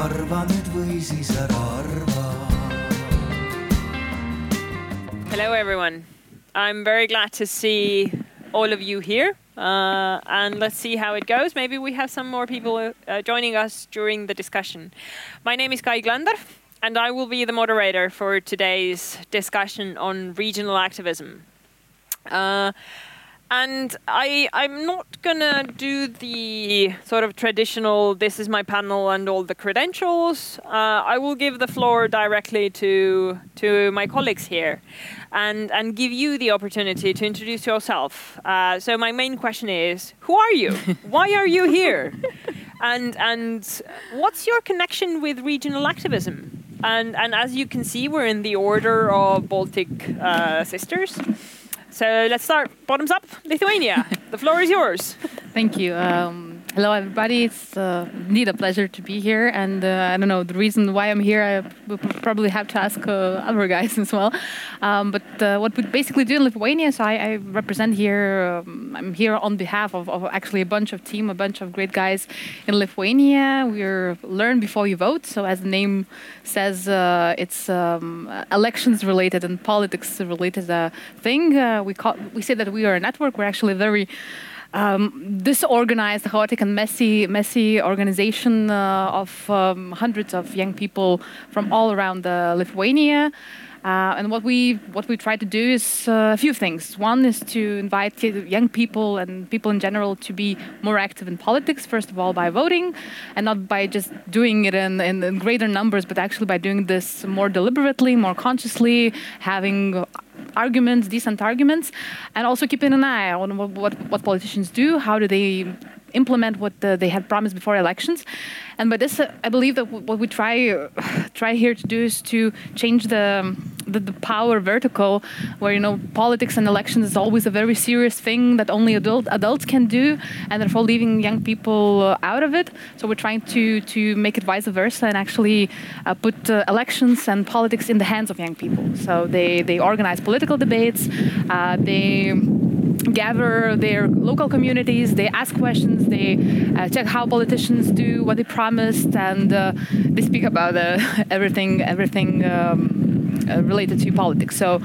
arva nüüd või siis ära arva. Hello, everyone. I'm very glad to see all of you here. Uh, and let's see how it goes. Maybe we have some more people uh, joining us during the discussion. My name is Kai Glander, and I will be the moderator for today's discussion on regional activism. Uh, and I, I'm not gonna do the sort of traditional "this is my panel" and all the credentials. Uh, I will give the floor directly to to my colleagues here, and and give you the opportunity to introduce yourself. Uh, so my main question is, who are you? Why are you here? and and what's your connection with regional activism? And and as you can see, we're in the order of Baltic uh, sisters. So let's start bottoms up, Lithuania. the floor is yours. Thank you. Um, hello, everybody. It's uh, indeed a pleasure to be here. And uh, I don't know the reason why I'm here. I probably have to ask uh, other guys as well. Um, but uh, what we basically do in Lithuania, so I, I represent here. Um, I'm here on behalf of, of, actually a bunch of team, a bunch of great guys in Lithuania. We're learn before you vote. So as the name says, uh, it's um, elections related and politics related uh, thing. we call we say that we are a network. We're actually very um, disorganized, chaotic, and messy, messy organization uh, of um, hundreds of young people from all around uh, Lithuania. Uh, and what we what we try to do is uh, a few things. One is to invite young people and people in general to be more active in politics. First of all, by voting, and not by just doing it in, in, in greater numbers, but actually by doing this more deliberately, more consciously, having arguments, decent arguments, and also keeping an eye on what, what, what politicians do, how do they implement what the, they had promised before elections. And by this, uh, I believe that what we try uh, try here to do is to change the, the, the power vertical, where you know politics and elections is always a very serious thing that only adult adults can do, and therefore leaving young people uh, out of it. So we're trying to to make it vice versa and actually uh, put uh, elections and politics in the hands of young people. So they they organize political debates, uh, they gather their local communities, they ask questions, they uh, check how politicians do, what they promised, and uh, they speak about uh, everything, everything um, uh, related to politics. So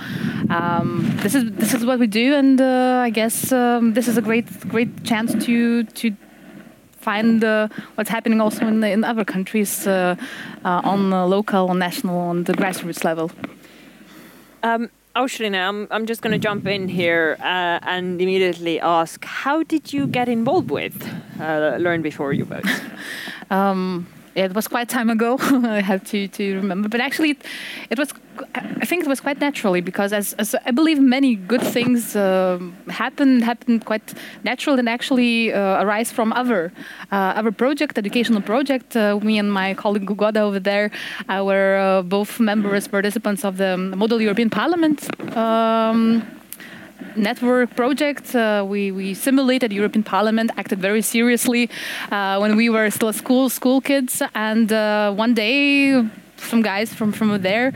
um, this is this is what we do, and uh, I guess um, this is a great great chance to to find uh, what's happening also in, in other countries on local, national, on the grassroots level. Um, Aušrine, I'm, I'm just going to jump in here uh, and immediately ask how did you get involved with uh, Learn Before You Vote? um, it was quite time ago. I have to, to remember, but actually, it, it, was. I think it was quite naturally because, as, as I believe, many good things uh, happen happen quite natural and actually uh, arise from other uh, project, educational project. Uh, me and my colleague Guoda over there uh, were uh, both members, participants of the Model European Parliament. Um, network project. Uh, we, we simulated European Parliament, acted very seriously uh, when we were still school school kids. And uh, one day, some guys from from there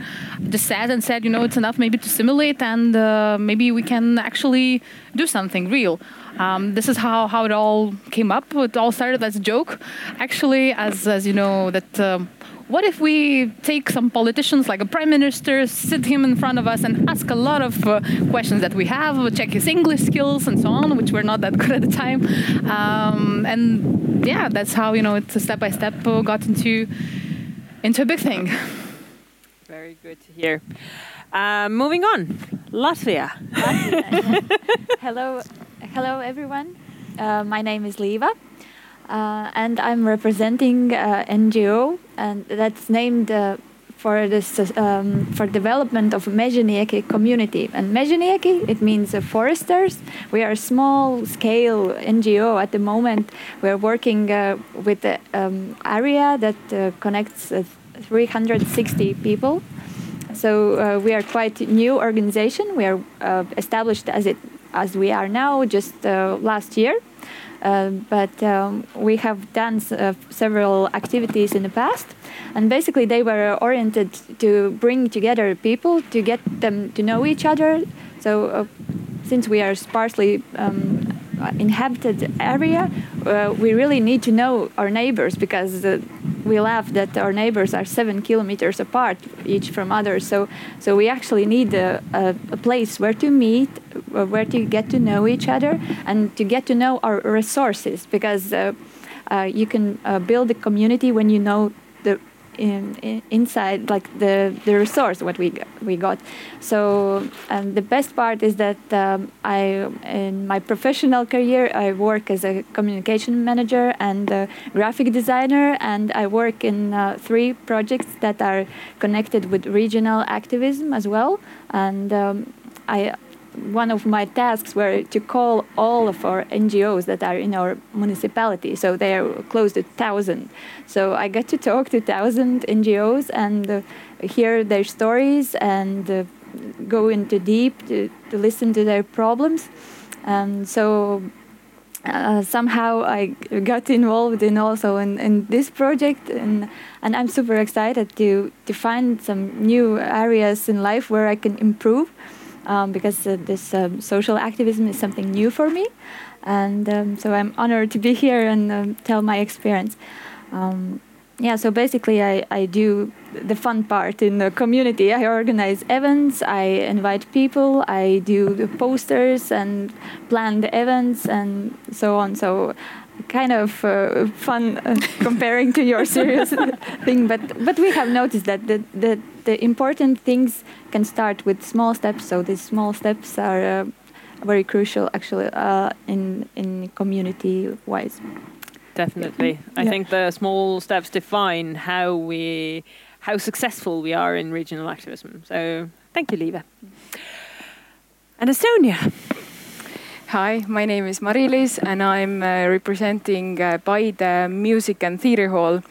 just sat and said, you know, it's enough maybe to simulate, and uh, maybe we can actually do something real. Um, this is how, how it all came up. It all started as a joke, actually, as as you know that. Um, what if we take some politicians like a prime minister, sit him in front of us and ask a lot of uh, questions that we have, check his English skills and so on, which were not that good at the time. Um, and yeah, that's how, you know, it's a step by step uh, got into, into a big thing. Very good to hear. Uh, moving on, Latvia. hello, hello everyone. Uh, my name is Liva. Uh, and I'm representing uh, NGO, and that's named uh, for this um, for development of Mežonieki community. And Mežonieki, it means uh, foresters. We are a small scale NGO at the moment. We're working uh, with the um, area that uh, connects 360 people. So we are quite new organization. We are established as it as we are now just last year. Uh, but um, we have done uh, several activities in the past, and basically they were oriented to bring together people to get them to know each other. So, uh, since we are sparsely um, inhabited area, uh, we really need to know our neighbors because we laugh that our neighbors are seven kilometers apart each from others. So so we actually need a, a, a place where to meet, uh, where to get to know each other, and to get to know our resources because. Uh, uh, you can uh, build a community when you know in, in, inside like the the resource what we we got. So and the best part is that um, I in my professional career I work as a communication manager and graphic designer and I work in uh, three projects that are connected with regional activism as well and um, I one of my tasks were to call all of our NGOs that are in our municipality. So they are close to thousand. So I got to talk to thousand NGOs and uh, hear their stories and uh, go into deep to, to listen to their problems. And so uh, somehow I got involved in also in, in this project and and I'm super excited to to find some new areas in life where I can improve um, because uh, this um, social activism is something new for me. And um, so I'm honored to be here and um, tell my experience. Um, yeah, so basically, I, I do the fun part in the community. I organize events, I invite people, I do the posters and plan the events and so on. So kind of uh, fun uh, comparing to your serious thing but but we have noticed that the, the the important things can start with small steps so these small steps are uh, very crucial actually uh, in in community wise definitely i Yeah. think the small steps define how we how successful we are in regional activism. So thank you liva and estonia Hi, my name is Mari-Liis and I'm uh, representing uh, Music and Theatre Hall.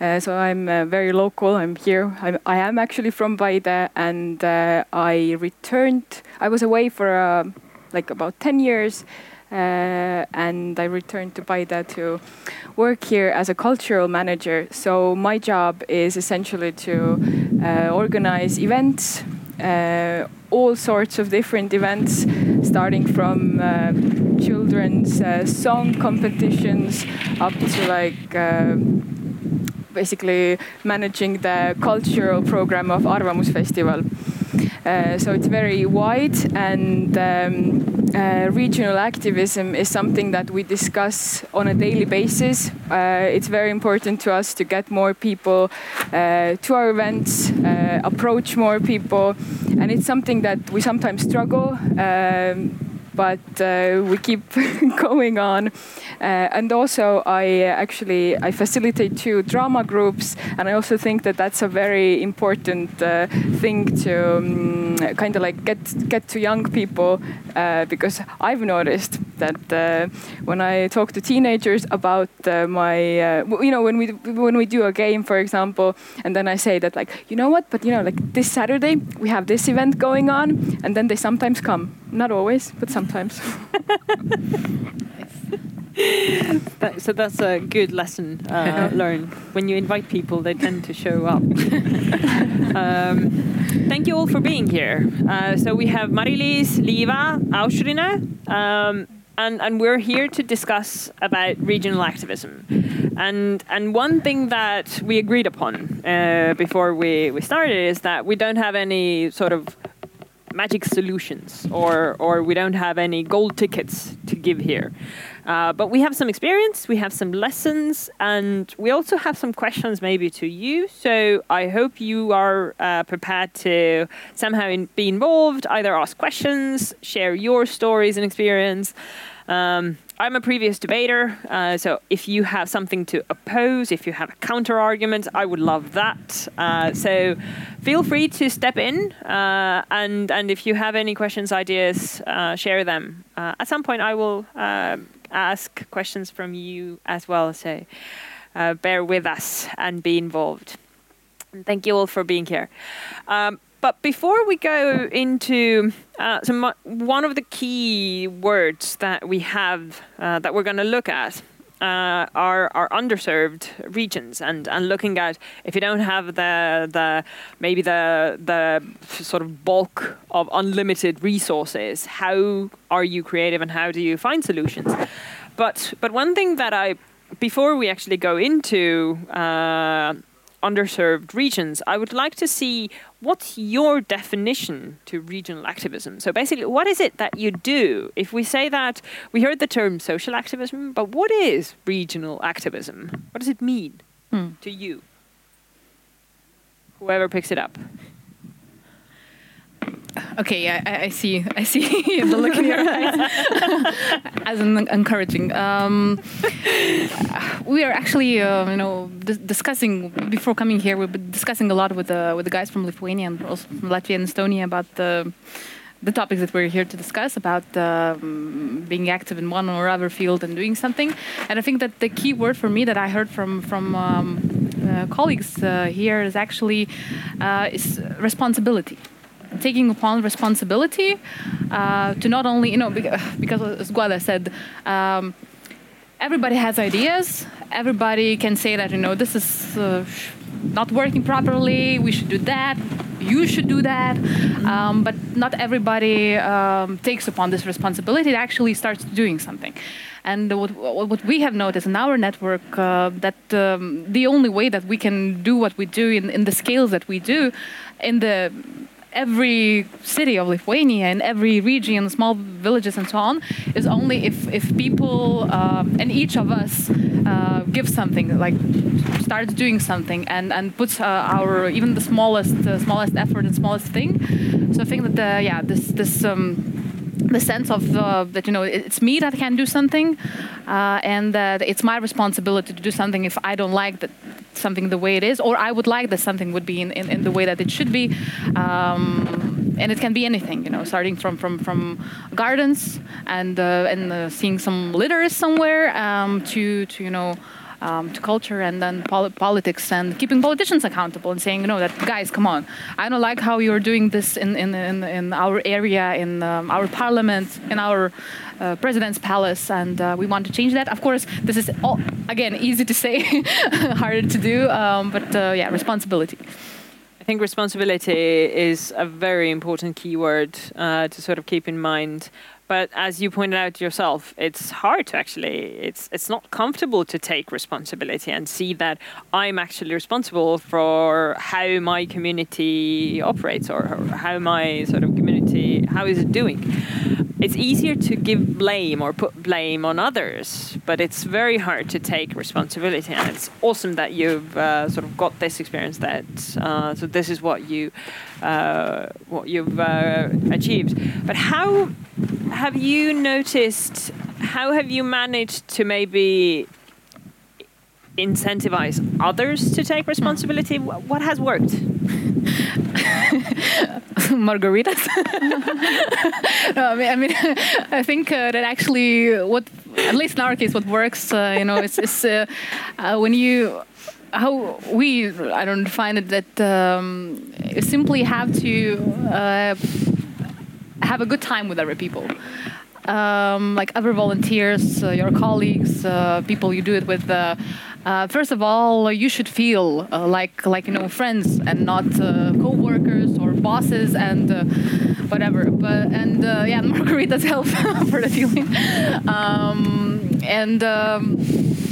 Uh, so I'm uh, very local. I'm here. I'm, I am actually from Paide and uh, I returned. I was away for uh, like about 10 years uh, and I returned to Paide to work here as a cultural manager. So my job is essentially to organize events, uh, all sorts of different events, starting from uh, children's uh, song competitions up to like. Uh, basically managing the cultural program of Arvamus Festival. Uh, so it's very wide, and um, uh, regional activism is something that we discuss on a daily basis. Uh, it's very important to us to get more people uh, to our events, uh, approach more people, and it's something that we sometimes struggle. Um, but uh, we keep going on. Uh, and also, I uh, actually I facilitate two drama groups, and I also think that that's a very important thing to um, kind of like get get to young people because I've noticed that when I talk to teenagers about my you know when we when we do a game for example and then I say that like you know what but you know like this Saturday we have this event going on and then they sometimes come not always but sometimes That, so that's a good lesson uh, learned. When you invite people, they tend to show up. um, thank you all for being here. Uh, so we have Mari-Liis, Liiva, Aušrine, um, and and we're here to discuss about regional activism. And and one thing that we agreed upon uh, before we, we started is that we don't have any sort of magic solutions or or we don't have any gold tickets to give here. Uh, but we have some experience, we have some lessons, and we also have some questions maybe to you. So I hope you are uh, prepared to somehow in, be involved, either ask questions, share your stories and experience. Um, I'm a previous debater, uh, so if you have something to oppose, if you have a counter argument, I would love that. Uh, so feel free to step in, uh, and and if you have any questions, ideas, uh, share them. Uh, at some point, I will uh, ask questions from you as well. So bear with us and be involved. And thank you all for being here. Um, but before we go into uh, one of the key words that we have uh, that we're going to look at uh, are, are underserved regions and, and looking at if you don't have the the maybe the the sort of bulk of unlimited resources, how are you creative and how do you find solutions? But but one thing that I before we actually go into uh, underserved regions, I would like to see what's your definition to regional activism. So basically, what is it that you do? If we say that we heard the term social activism, but what is regional activism? What does it mean Hmm. to you? Whoever picks it up. Okay, yeah, I, I see. I see the look in your eyes as an encouraging. Um, we are actually, uh, you know, dis- discussing before coming here. We've been discussing a lot with the with the guys from Lithuania and also from Latvia and Estonia about the the topics that we're here to discuss about um, being active in one or other field and doing something. And I think that the key word for me that I heard from from um, uh, colleagues uh, here is actually uh, is responsibility taking upon responsibility uh, to not only, you know, bec- because as Guoda said, um, everybody has ideas. Everybody can say that, you know, this is uh, not working properly. We should do that. You should do that. Um, but not everybody um, takes upon this responsibility. It actually starts doing something. And what, what what we have noticed in our network uh, that um, the only way that we can do what we do in, in the scales that we do, in the every city of Lithuania and every region, small villages and so on, is only if if people um, and each of us uh, give something, like starts doing something and and puts uh, our even the smallest uh, smallest effort and smallest thing. So I think that the, yeah this this. Um, the sense of uh, that you know it's me that can do something uh, and that it's my responsibility to do something if i don't like that something the way it is or i would like that something would be in, in, in the way that it should be. Um, and it can be anything you know starting from from from gardens and uh, and uh, seeing some litters somewhere um, to to you know um, to culture and then pol- politics and keeping politicians accountable and saying, you know, that guys, come on, I don't like how you're doing this in in, in, in our area, in um, our parliament, in our uh, president's palace, and uh, we want to change that. Of course, this is all again easy to say, harder to do, um, but uh, yeah, responsibility. I think responsibility is a very important keyword uh, to sort of keep in mind. But as you pointed out yourself, it's hard to actually. It's it's not comfortable to take responsibility and see that I'm actually responsible for how my community operates or how my sort of community how is it doing. It's easier to give blame or put blame on others, but it's very hard to take responsibility. And it's awesome that you've uh, sort of got this experience. That uh, so this is what you uh, what you've uh, achieved. But how have you noticed? How have you managed to maybe incentivize others to take responsibility? Wh- What has worked? margaritas. no, I mean, I, mean, I think uh, that actually, what at least in our case, what works, uh, you know, is, is uh, uh, when you how we I don't find it that um, you simply have to uh, have a good time with other people. Um, like other volunteers, uh, your colleagues, uh, people you do it with. Uh, uh, first of all, you should feel uh, like like you know friends and not co-workers or bosses and whatever. But and yeah, margaritas help for the feeling. Um, and um,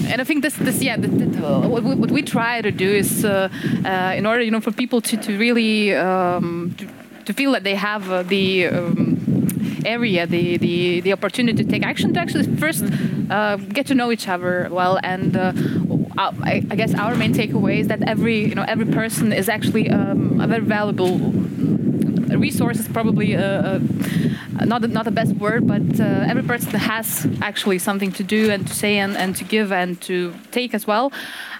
and I think this this yeah, what, we- what we try to do is uh, uh, in order you know for people to to really um, to, to feel that they have the um, area, the, the the opportunity to take action to actually first uh, get to know each other well and. Uh, uh, I, guess our main takeaway is that every you know every person is actually um, a very valuable resource is probably uh, uh, not not the best word, but uh, every person has actually something to do and to say and, and to give and to take as well.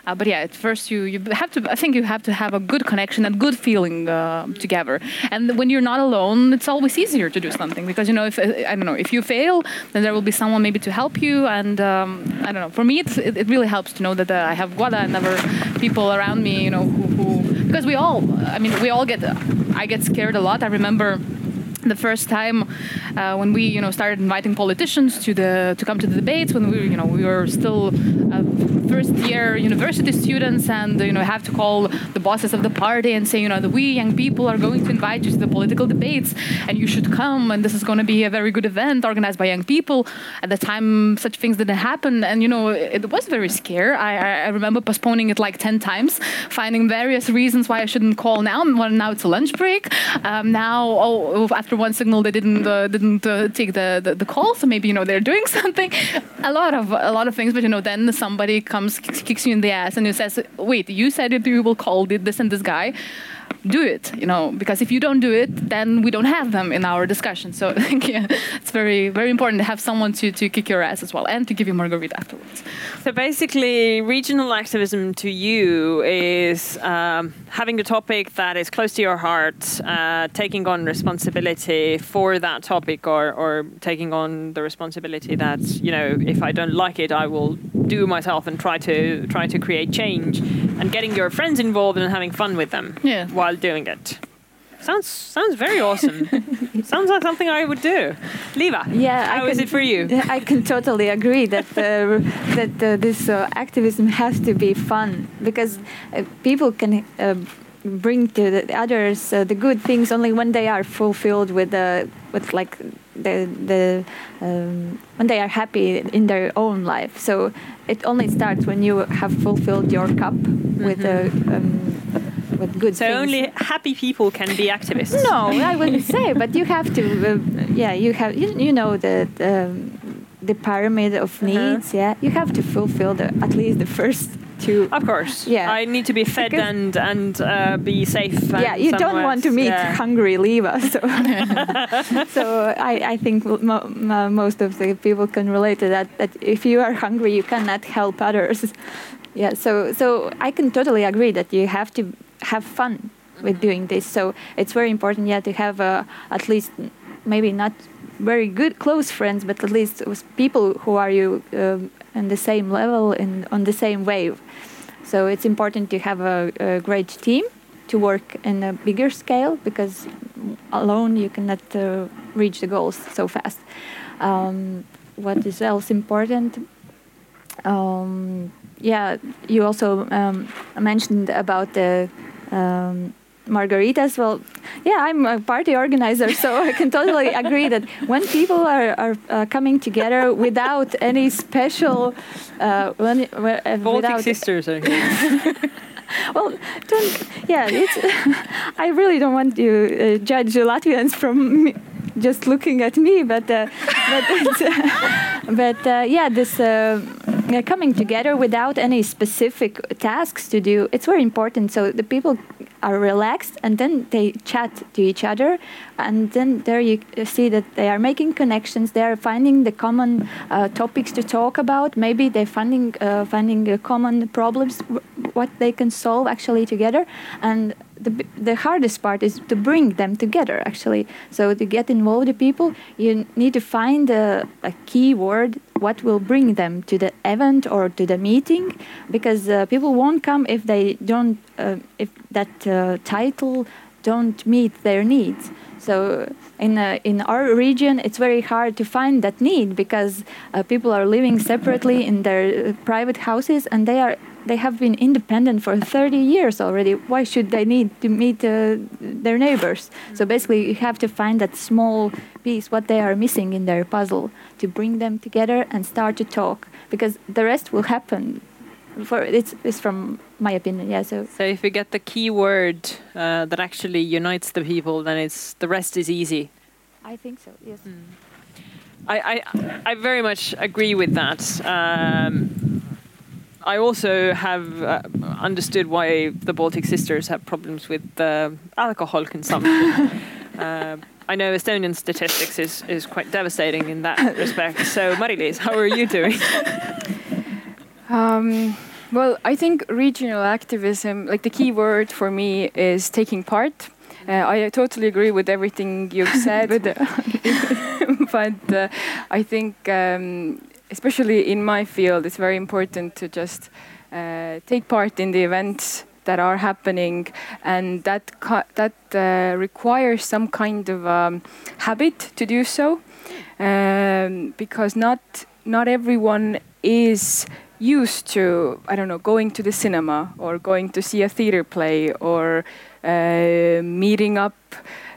Uh, but yeah, at first you you have to. I think you have to have a good connection and good feeling uh, together. And when you're not alone, it's always easier to do something because you know if I don't know if you fail, then there will be someone maybe to help you. And um, I don't know. For me, it, it really helps to know that uh, I have Guoda and other people around me. You know who, who because we all. I mean, we all get. I get scared a lot. I remember the first time uh, when we you know started inviting politicians to the to come to the debates when we you know we were still uh, first year university students and you know have to call the bosses of the party and say you know that we young people are going to invite you to the political debates and you should come and this is going to be a very good event organized by young people. At the time such things didn't happen and you know it was very scary. I, I remember postponing it like 10 times finding various reasons why I shouldn't call now. Well, now it's a lunch break. Um, now oh, after one signal they didn't uh, didn't uh, take the, the, the call. So maybe you know they're doing something. A lot of a lot of things but you know then somebody comes kicks you in the ass and you says wait you said you will call this and this guy do it you know because if you don't do it then we don't have them in our discussion. So i think yeah, it's very very important to have someone to, to kick your ass as well and to give you margarita afterwards. So basically regional activism to you is um, having a topic that is close to your heart uh, taking on responsibility for that topic or, or taking on the responsibility that you know if i don't like it i will do myself and try to try to create change and getting your friends involved and having fun with them yeah. while doing it. Sounds sounds very awesome. sounds like something I would do. Liva, yeah, how I can, is it for you? I can totally agree that uh, that uh, this uh, activism has to be fun because uh, people can uh, bring to the others uh, the good things only when they are fulfilled with the with like the the um, when they are happy in their own life. So it only starts when you have fulfilled your cup with Mm-hmm. a. Um, with good So things. only happy people can be activists. No, I wouldn't say, but you have to. Uh, yeah, you have. You, you know the um, the pyramid of Uh-huh. needs. Yeah, you have to fulfill the at least the first two. Of course. Yeah. I need to be fed Because- and and uh, be safe. and yeah, you don't want to meet yeah. hungry Leva, so so I, I think mo- mo- most of the people can relate to that. That if you are hungry, you cannot help others. Yeah, so so I can totally agree that you have to have fun with doing this. So it's very important, yeah, to have uh, at least maybe not very good close friends, but at least with people who are you um, on the same level and on the same wave. So it's important to have a, a great team to work in a bigger scale because alone you cannot uh, reach the goals so fast. Um, what is else important? Um, yeah, you also um, mentioned about the um, margaritas. Well, yeah, I'm a party organizer, so I can totally agree that when people are, are uh, coming together without any special, uh, when, uh, Baltic without sisters are here. well, don't. Yeah, it's. I really don't want to uh, judge Latvians from just looking at me, but uh, but uh, but uh, yeah, this uh, uh, coming together without any specific tasks to do. It's very important. So the people are relaxed, and then they chat to each other, and then there you see that they are making connections. They are finding the common uh, topics to talk about. Maybe they're finding uh, finding uh, common problems, what they can solve actually together. And the the hardest part is to bring them together actually. So to get involved the people, you need to find a, a key word what will bring them to the event or to the meeting, because uh, people won't come if they don't uh, if that uh, title don't meet their needs. So in in our region, it's very hard to find that need because uh, people are living separately in their uh, private houses and they are they have been independent for 30 years already. Why should they need to meet uh, their neighbors? So basically, you have to find that small piece, what they are missing in their puzzle, to bring them together and start to talk. Because the rest will happen. For it's, it's from my opinion, yeah. So So if you get the key word uh, that actually unites the people, then it's the rest is easy. I think so. Yes. I, I, I very much agree with that. Um, I also have uh, understood why the Baltic sisters have problems with uh, alcohol consumption. uh, I know Estonian statistics is, is quite devastating in that respect. So, Mari-Liis, how are you doing? Um, well, I think regional activism, like the key word for me is taking part. Uh, I totally agree with everything you've said, but uh, I think, um, especially in my field, it's very important to just uh, take part in the events that are happening, and that that uh, requires some kind of um, habit to do so, um, because not not everyone is used to I don't know going to the cinema or going to see a theater play or uh, meeting up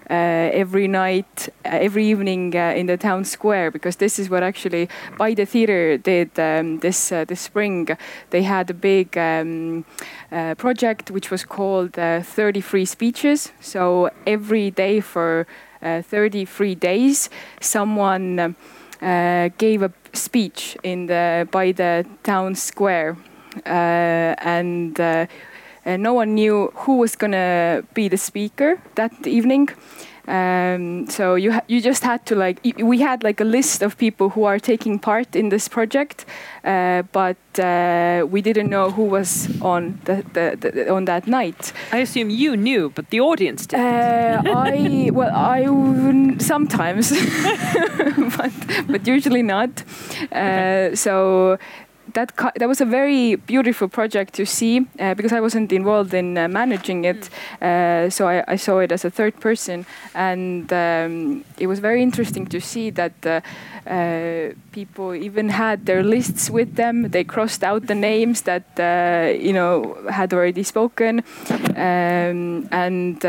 uh, every night, uh, every evening uh, in the town square, because this is what actually Paide Theatre did um, this this spring. They had a big um, project which was called 30 Free Speeches. So every day for 30 free days, someone gave a speech in the Paide town square, uh, and and no one knew who was going to be the speaker that evening. Um, so you you just had to like we had like a list of people who are taking part in this project, uh, but uh, we didn't know who was on the, the, the, on that night. I assume you knew, but the audience didn't. Uh, I well I sometimes, but but usually not. Uh, so that that was a very beautiful project to see uh, because I wasn't involved in uh, managing it, mm. uh, so I, I, saw it as a third person, and um, it was very interesting to see that uh, uh, people even had their lists with them. They crossed out the names that uh, you know had already spoken, um, and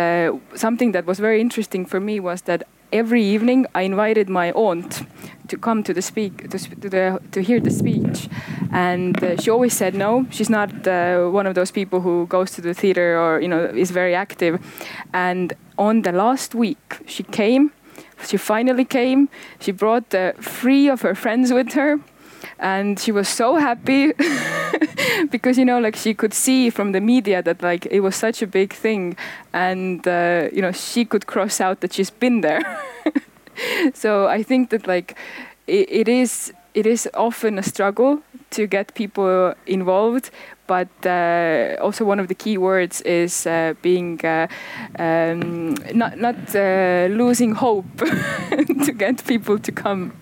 something that was very interesting for me was that every evening I invited my aunt to come to the speak to, to, the, to hear the speech, and uh, she always said no. She's not uh, one of those people who goes to the theater or you know is very active. And on the last week, she came. She finally came. She brought uh, three of her friends with her and she was so happy because you know like she could see from the media that like it was such a big thing. And uh, you know she could cross out that she's been there. So i think that like it, it is it is often a struggle to get people involved. But uh, also one of the key words is uh, being uh, um, not not uh, losing hope to get people to come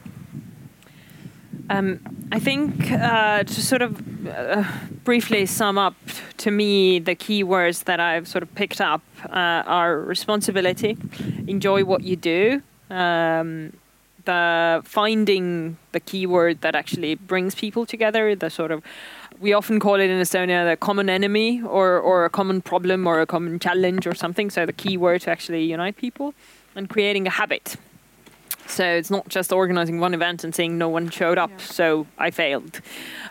um, I think uh, to sort of uh, briefly sum up to me the key words that I've sort of picked up uh, are responsibility, enjoy what you do, um, the finding the keyword that actually brings people together, the sort of we often call it in Estonia the common enemy or, or a common problem or a common challenge or something. So the key word to actually unite people and creating a habit so it's not just organizing one event and saying no one showed up, yeah. so I failed.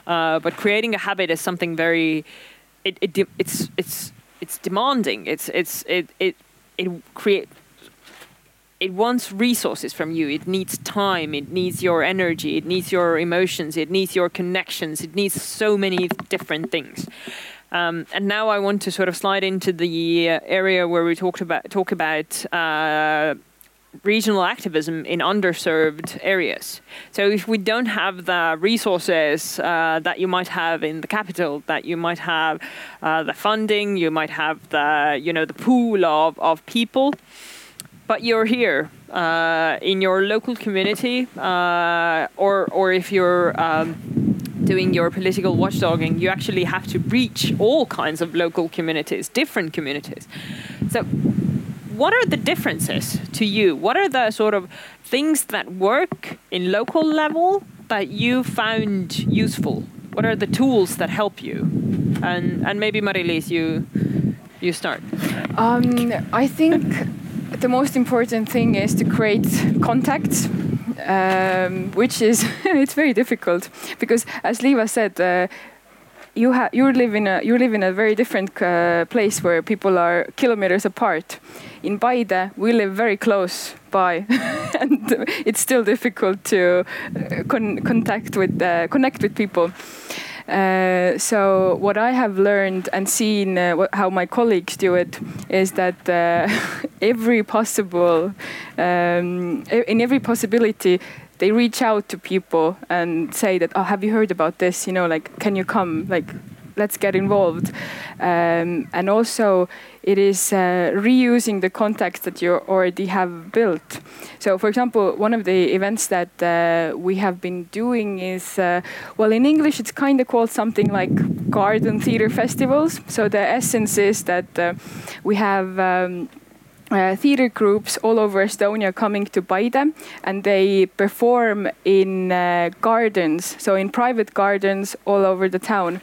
Uh, but creating a habit is something very, it, it it's it's it's demanding. It's it's it it it create. It wants resources from you. It needs time. It needs your energy. It needs your emotions. It needs your connections. It needs so many different things. Um, and now I want to sort of slide into the area where we talked about talk about. Uh, regional activism in underserved areas. So if we don't have the resources uh, that you might have in the capital, that you might have uh, the funding, you might have the you know the pool of, of people, but you're here uh, in your local community, uh, or or if you're um, doing your political watchdogging, you actually have to reach all kinds of local communities, different communities. So what are the differences to you? What are the sort of things that work in local level that you found useful? What are the tools that help you? And and maybe Mari-Liis, you you start. Um, I think the most important thing is to create contacts. Um, which is it's very difficult because as Liiva said uh, you have you live in a you live in a very different uh, place where people are kilometers apart. In Paide, we live very close by, and it's still difficult to uh, con contact with uh, connect with people. Uh, so what I have learned and seen uh, how my colleagues do it is that uh, every possible um, in every possibility they reach out to people and say that, oh, have you heard about this? You know, like, can you come? Like, let's get involved. Um, and also, it is uh, reusing the contacts that you already have built. So, for example, one of the events that uh, we have been doing is, uh, well, in English, it's kind of called something like garden theater festivals. So, the essence is that uh, we have um, uh, theater groups all over Estonia coming to Paide and they perform in uh, gardens, so in private gardens all over the town.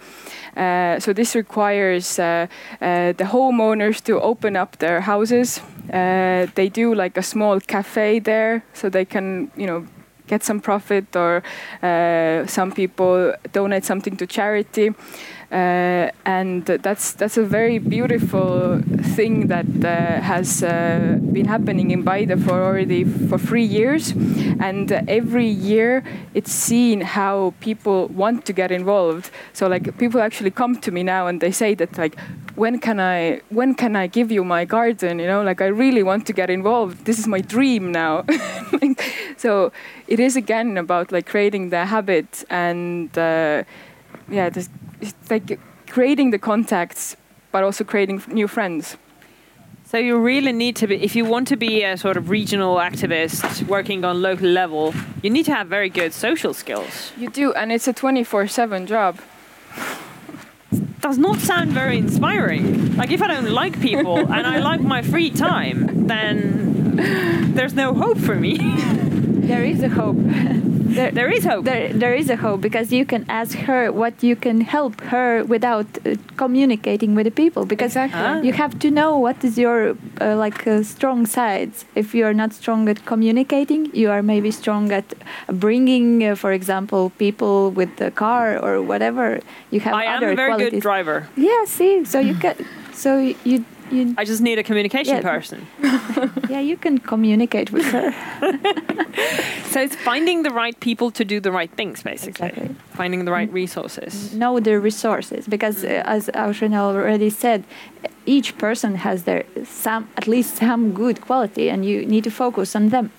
Uh, so this requires uh, uh, the homeowners to open up their houses. Uh, they do like a small cafe there, so they can, you know, get some profit, or some people donate something to charity. Uh, and that's that's a very beautiful thing that uh, has uh, been happening in Paide for already for three years, and every year it's seen how people want to get involved. So like people actually come to me now and they say that like when can I when can I give you my garden? You know, like I really want to get involved. This is my dream now. so it is again about like creating the habit and uh, yeah, just it's like creating the contacts, but also creating new friends. So you really need to be, if you want to be a sort of regional activist working on local level, you need to have very good social skills. You do, and it's a 24/7 job. Does not sound very inspiring. Like if I don't like people and I like my free time, then there's no hope for me. there is a hope. there, there is hope. There, there is a hope because you can ask her what you can help her without uh, communicating with the people. Because exactly. Ah. you have to know what is your uh, like uh, strong sides. If you are not strong at communicating, you are maybe strong at bringing, uh, for example, people with the car or whatever. You have I other am a very qualities. good driver. Yeah. See, so you can. So you you. I just need a communication Yeah. person. yeah, you can communicate with her. So it's finding the right people to do the right things, basically. Exactly. Finding the right resources. know the resources because uh, as Aušrine already said each person has their some at least some good quality and you need to focus on them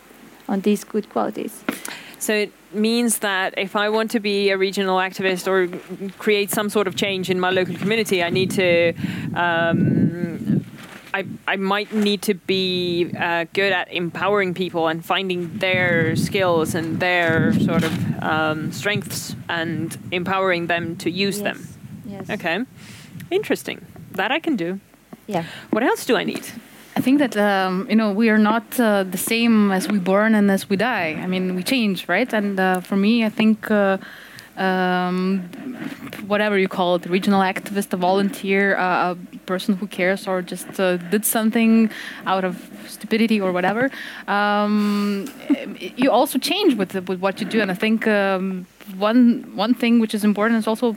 on these good qualities So it means that if I want to be a regional activist or create some sort of change in my local community, I need to. Um, I, I might need to be uh, good at empowering people and finding their skills and their sort of um, strengths and empowering them to use them. yes Okay, interesting. That I can do. yeah What else do I need? I think that um, you know we are not uh, the same as we born and as we die. I mean, we change, right? And uh, for me, I think uh, um, whatever you call it, regional activist, a volunteer, uh, a person who cares, or just uh, did something out of stupidity or whatever, um, you also change with with what you do. And I think um, one one thing which is important is also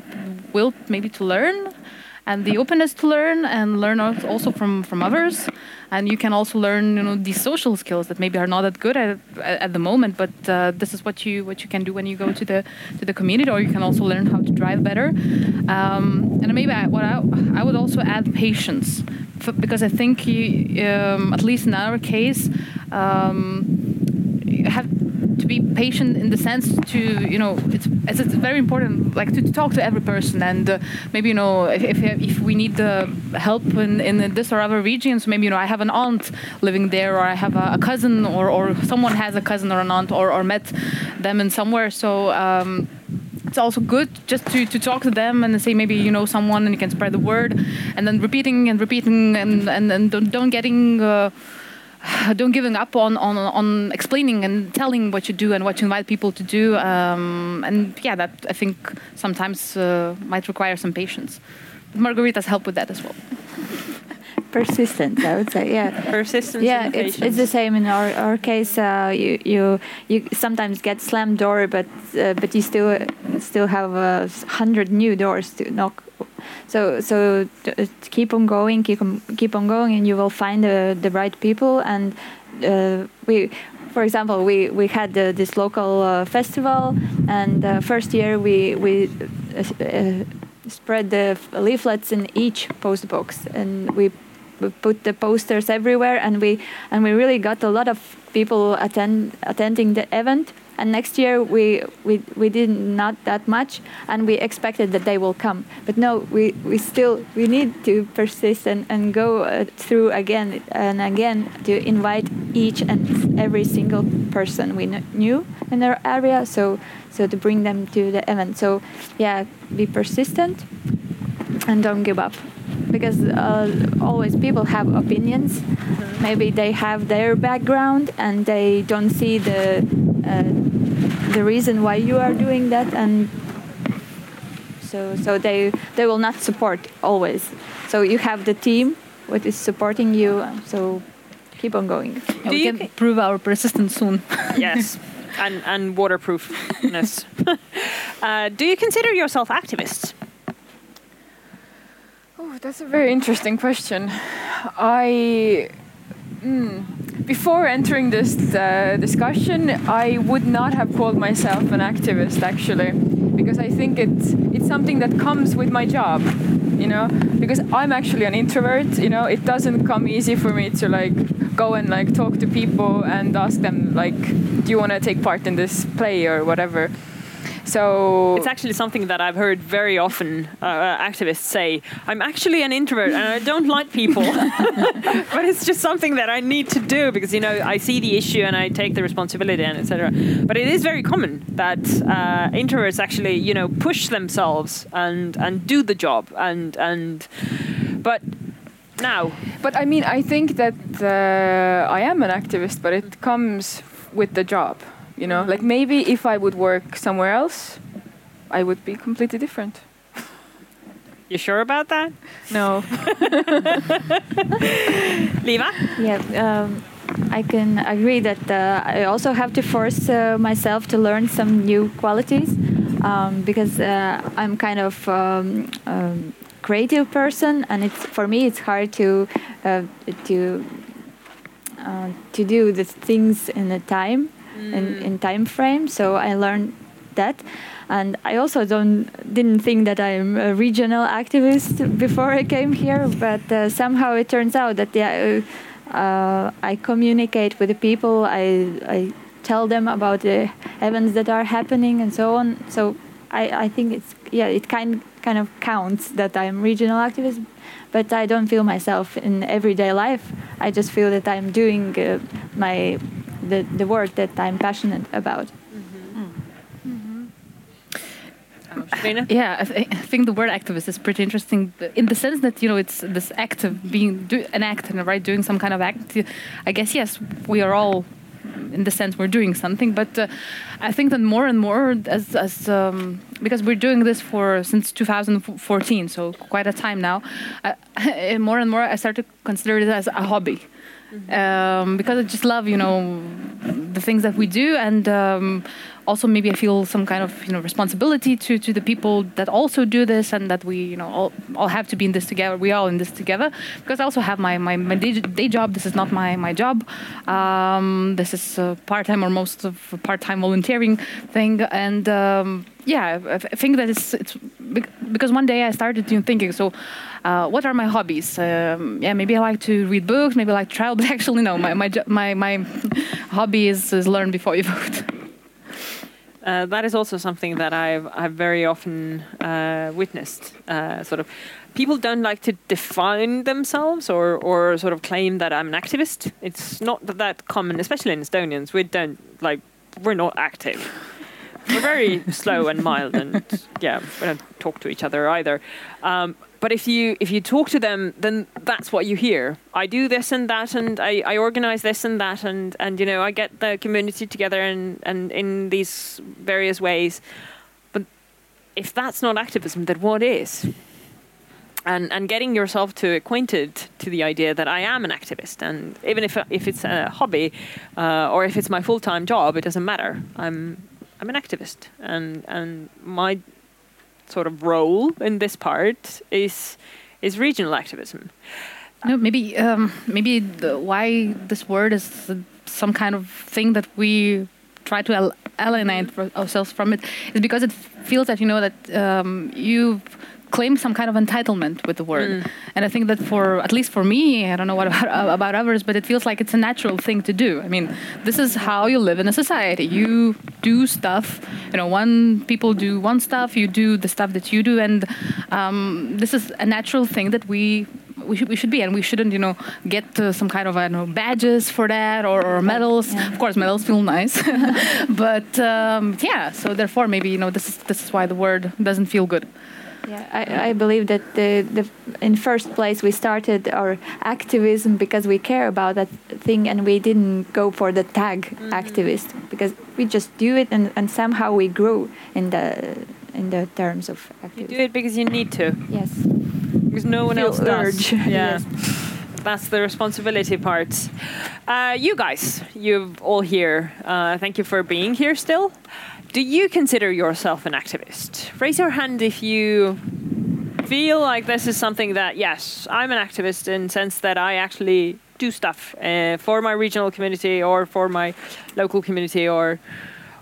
will maybe to learn and the openness to learn and learn also from from others. And you can also learn you know these social skills that maybe are not that good at at the moment but uh, this is what you what you can do when you go to the to the community or you can also learn how to drive better. Um, and maybe I, what I, I would also add patience because I think you, um, at least in our case um, have to be patient in the sense to you know it's it's, it's very important like to, to talk to every person and uh, maybe you know if, if, if we need uh, help in, in this or other regions maybe you know I have an aunt living there or I have a, a cousin or, or someone has a cousin or an aunt or, or met them in somewhere. So um, it's also good just to, to talk to them and say maybe you know someone and you can spread the word and then repeating and repeating and and, and don't, don't getting uh, don't giving up on, on on explaining and telling what you do and what you invite people to do. Um, and yeah that I think sometimes uh, might require some patience. But Margarita's help with that as well persistent i would say yeah. Persistence yeah it's, it's the same in our, our case uh, you you you sometimes get slammed door but uh, but you still still have a hundred new doors to knock. So so uh, keep on going keep on keep on going and you will find the the right people. And uh, we for example we we had uh, this local uh, festival and uh, first year we we uh, uh, spread the leaflets in each post box and we put the posters everywhere and we and we really got a lot of people attend attending the event and next year we we we did not that much, and we expected that they will come. But no, we we still we need to persist and and go uh, through again and again to invite each and every single person we kn- knew in our area. So so to bring them to the event. So yeah, be persistent and don't give up because uh, always people have opinions maybe they have their background and they don't see the uh, the reason why you are doing that and so so they they will not support always so you have the team what is supporting you so keep on going Yeah, Do we you can ca- prove our persistence soon. yes, and and waterproofness. uh, do you consider yourself activists? That's a very interesting question. I. Mm, before entering this uh, discussion, I would not have called myself an activist actually, because I think it's it's something that comes with my job, you know. Because I'm actually an introvert, you know. It doesn't come easy for me to like go and like talk to people and ask them like, do you want to take part in this play or whatever. So It's actually something that I've heard very often uh, uh, activists say. I'm actually an introvert and I don't like people, but it's just something that I need to do because you know I see the issue and I take the responsibility and etc. But it is very common that uh, introverts actually you know push themselves and and do the job and and but now But I mean, I think that uh, I am an activist, but it comes with the job. You know, like maybe if I would work somewhere else, I would be completely different. you sure about that, No. Liva? Yeah, um, I can agree that uh, I also have to force uh, myself to learn some new qualities um, because uh, I'm kind of um, um, creative person, and it's for me it's hard to uh, to uh, to do the things in a time in, in time frame. So I learned that and I also don't didn't think that I'm a regional activist before I came here, but uh, somehow it turns out that yeah, uh, I communicate with the people. I I tell them about the events that are happening and so on. So I, I think it's yeah it kind kind of counts that I'm regional activist, but I don't feel myself in everyday life. I just feel that I'm doing uh, my the, the work that I'm passionate about. Yeah, I, th- I think the word activist is pretty interesting in the sense that you know it's this act of being do, an act, and right, doing some kind of act. I guess yes, we are all in the sense we're doing something, but uh, I think that more and more as as um, because we're doing this for since 2014, so quite a time now. I, more and more, I start to consider it as a hobby. Um, because I just love, you know, the things that we do, and um, also maybe I feel some kind of you know responsibility to to the people that also do this, and that we you know all, all have to be in this together. We all in this together because I also have my my, my day, day job. This is not my my job. Um, this is part time or most of part time volunteering thing, and. Um, yeah, I I think that it's it's because one day I started you know, thinking. So, uh, what are my hobbies? Um, yeah, maybe I like to read books. Maybe I like to travel. But actually, no. My my my my hobby is, is learn before you vote. Uh, that is also something that I've I've very often uh, witnessed. Uh, sort of, people don't like to define themselves or or sort of claim that I'm an activist. It's not that, that common, especially in Estonians. We don't like we're not active. We're very slow and mild, and yeah, we don't talk to each other either. Um, but if you if you talk to them, then that's what you hear. I do this and that, and I, I organize this and that, and and you know I get the community together and and in these various ways. But if that's not activism, then what is? And and getting yourself to acquainted to the idea that I am an activist, and even if if it's a hobby, uh, or if it's my full time job, it doesn't matter. I'm I'm an activist, and and my sort of role in this part is is regional activism. No, maybe um, maybe the, why this word is some kind of thing that we try to alienate ourselves from it is because it feels that you know that um, you claim some kind of entitlement with the word. And i think that for at least for me i don't know what about, about others but it feels like it's a natural thing to do. I mean this is how you live in a society. You do stuff you know one people do one stuff you do the stuff that you do and um, this is a natural thing that we we should, we should be and we shouldn't you know get uh, some kind of I don't know badges for that or, or medals. Yeah. of course medals feel nice. But um, yeah so therefore maybe you know this is this is why the word doesn't feel good Yeah, I, I believe that the, the in first place we started our activism because we care about that thing and we didn't go for the tag activist because we just do it and, and somehow we grow in the in the terms of You do it because you need to, Yes. because no one Feel else does. Yeah. Yes. That's the responsibility part. Uh, you guys, you've all here. Uh, thank you for being here still. Do you consider yourself an activist? Raise your hand if you feel like this is something that, yes, I'm an activist in sense that I actually do stuff uh, for my regional community or for my local community or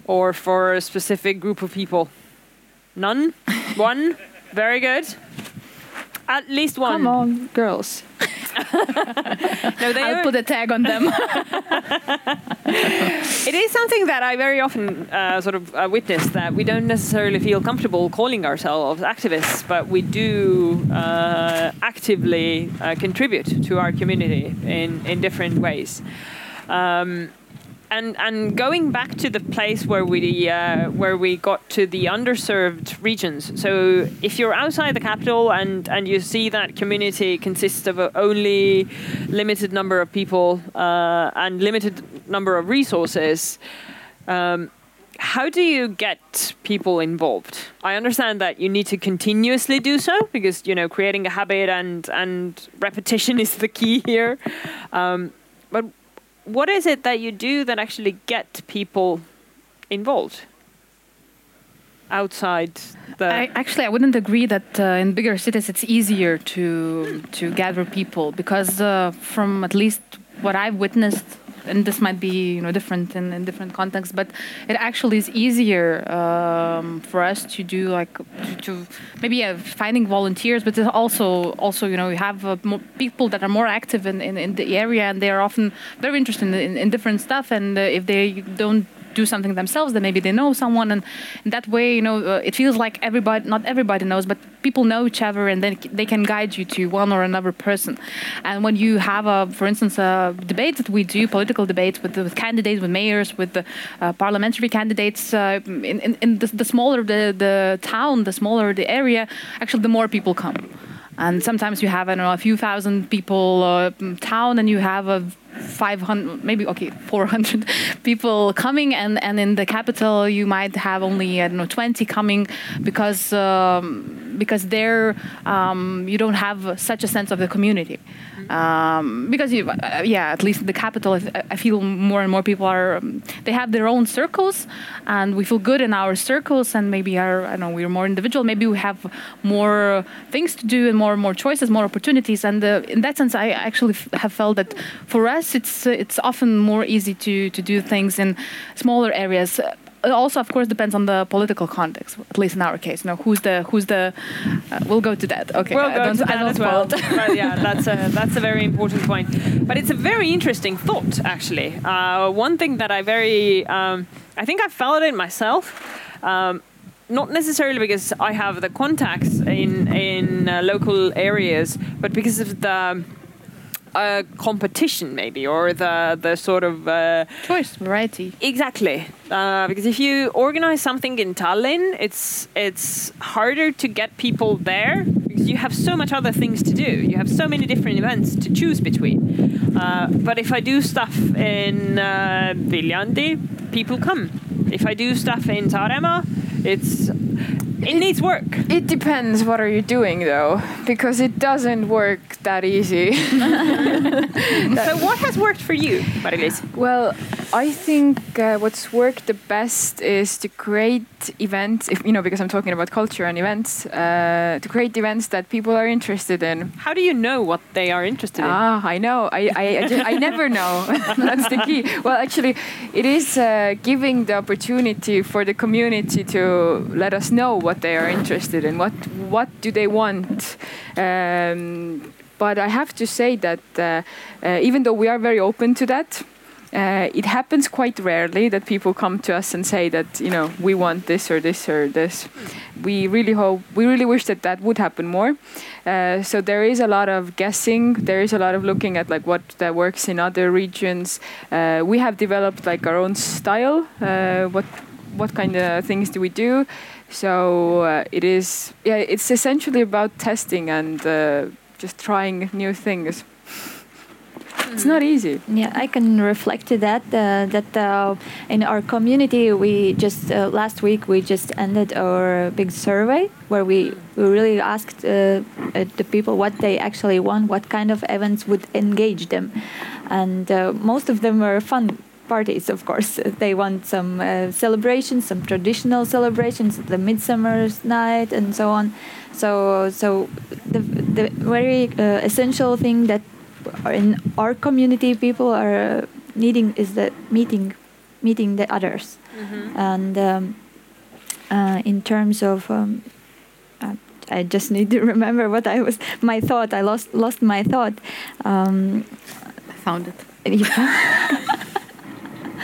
or for a specific group of people. None? One? Very good. At least one. Come on, girls. No, they i'll are- put a tag on them It is something that I very often uh, sort of uh, witness that we don't necessarily feel comfortable calling ourselves activists, but we do uh, actively uh, contribute to our community in, in different ways. Um, and and going back to the place where we uh, where we got to the underserved regions. So if you're outside the capital and and you see that community consists of only limited number of people uh, and limited number of resources. Um, how do you get people involved? I understand that you need to continuously do so because you know creating a habit and and repetition is the key here. Um, but what is it that you do that actually get people involved outside the? I, actually, I wouldn't agree that uh, in bigger cities it's easier to to gather people because uh, from at least what I've witnessed, and this might be you know different in, in different contexts, but it actually is easier um, for us to do like to, to maybe uh, finding volunteers, but also also you know you have uh, people that are more active in, in, in the area and they are often very interested in, in, in different stuff, and uh, if they don't do something themselves, then maybe they know someone, and that way, you know, uh, it feels like everybody, not everybody knows, but people know each other, and then they can guide you to one or another person. And when you have, a, for instance, a debate that we do, political debates with, with candidates, with mayors, with the uh, parliamentary candidates, uh, in, in, in the, the smaller the, the town, the smaller the area, actually, the more people come. And sometimes you have, I don't know, a few thousand people uh, town, and you have a 500 maybe okay 400 people coming and and in the capital you might have only i don't know 20 coming because um, because there um, you don't have such a sense of the community. Um, because you, uh, yeah at least in the capital I, feel more and more people are um, they have their own circles and we feel good in our circles and maybe are i don't know we're more individual. Maybe we have more things to do and more and more choices more opportunities and uh, in that sense i actually have felt that for us it's uh, it's often more easy to to do things in smaller areas it also of course depends on the political context at least in our case you know who's the who's the uh, we'll go to that okay We'll I go don't- to I that don't as well. Well, yeah, that's a that's a very important point. But it's a very interesting thought, actually. Uh, one thing that I very, um, I think I felt it myself. Um, not necessarily because I have the contacts in in uh, local areas, but because of the uh, competition, maybe, or the the sort of uh, choice variety Exactly, uh, because if you organize something in Tallinn, it's it's harder to get people there because you have so much other things to do. You have so many different events to choose between. Uh, but if I do stuff in uh, Viljandi, people come. If I do stuff in Saaremaa, it's it needs work. It depends what are you doing though, because it doesn't work that easy. So what has worked for you, Mari-Liis? well, I think uh, what's worked the best is to create events, if, you know, because I'm talking about culture and events, uh, to create events that people are interested in. How do you know what they are interested in? Ah, I know. I, I, I, ju- I never know. That's the key. Well, actually, it is uh, giving the opportunity for the community to let us know what they are interested in. What what do they want? Um, but I have to say that uh, uh, even though we are very open to that, uh, it happens quite rarely that people come to us and say that you know we want this or this or this. We really hope, we really wish that that would happen more. Uh, so there is a lot of guessing. There is a lot of looking at like what that works in other regions. Uh, we have developed like our own style. Uh, what what kind of things do we do? So uh, it is yeah. It's essentially about testing and uh, just trying new things. It's not easy. Yeah, I can reflect to that. Uh, that uh, in our community, we just uh, last week we just ended our big survey where we, we really asked uh, uh, the people what they actually want, what kind of events would engage them, and uh, most of them were fun parties. Of course, they want some uh, celebrations, some traditional celebrations, the midsummer's night, and so on. So, so the the very uh, essential thing that in our community people are needing is the meeting meeting the others and um, uh, in terms of um, I just need to remember what I was my thought I lost lost my thought um, I found it. yeah.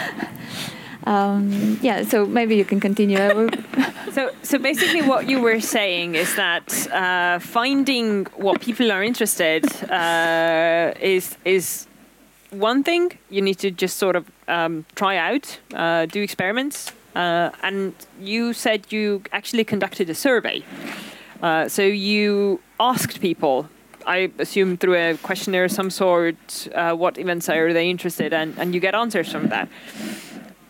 um, yeah so maybe you can continue So, so basically, what you were saying is that uh, finding what people are interested uh, is is one thing. You need to just sort of um, try out, uh, do experiments, uh, and you said you actually conducted a survey. Uh, so you asked people. I assume through a questionnaire of some sort, uh, what events are they interested in, and you get answers from that.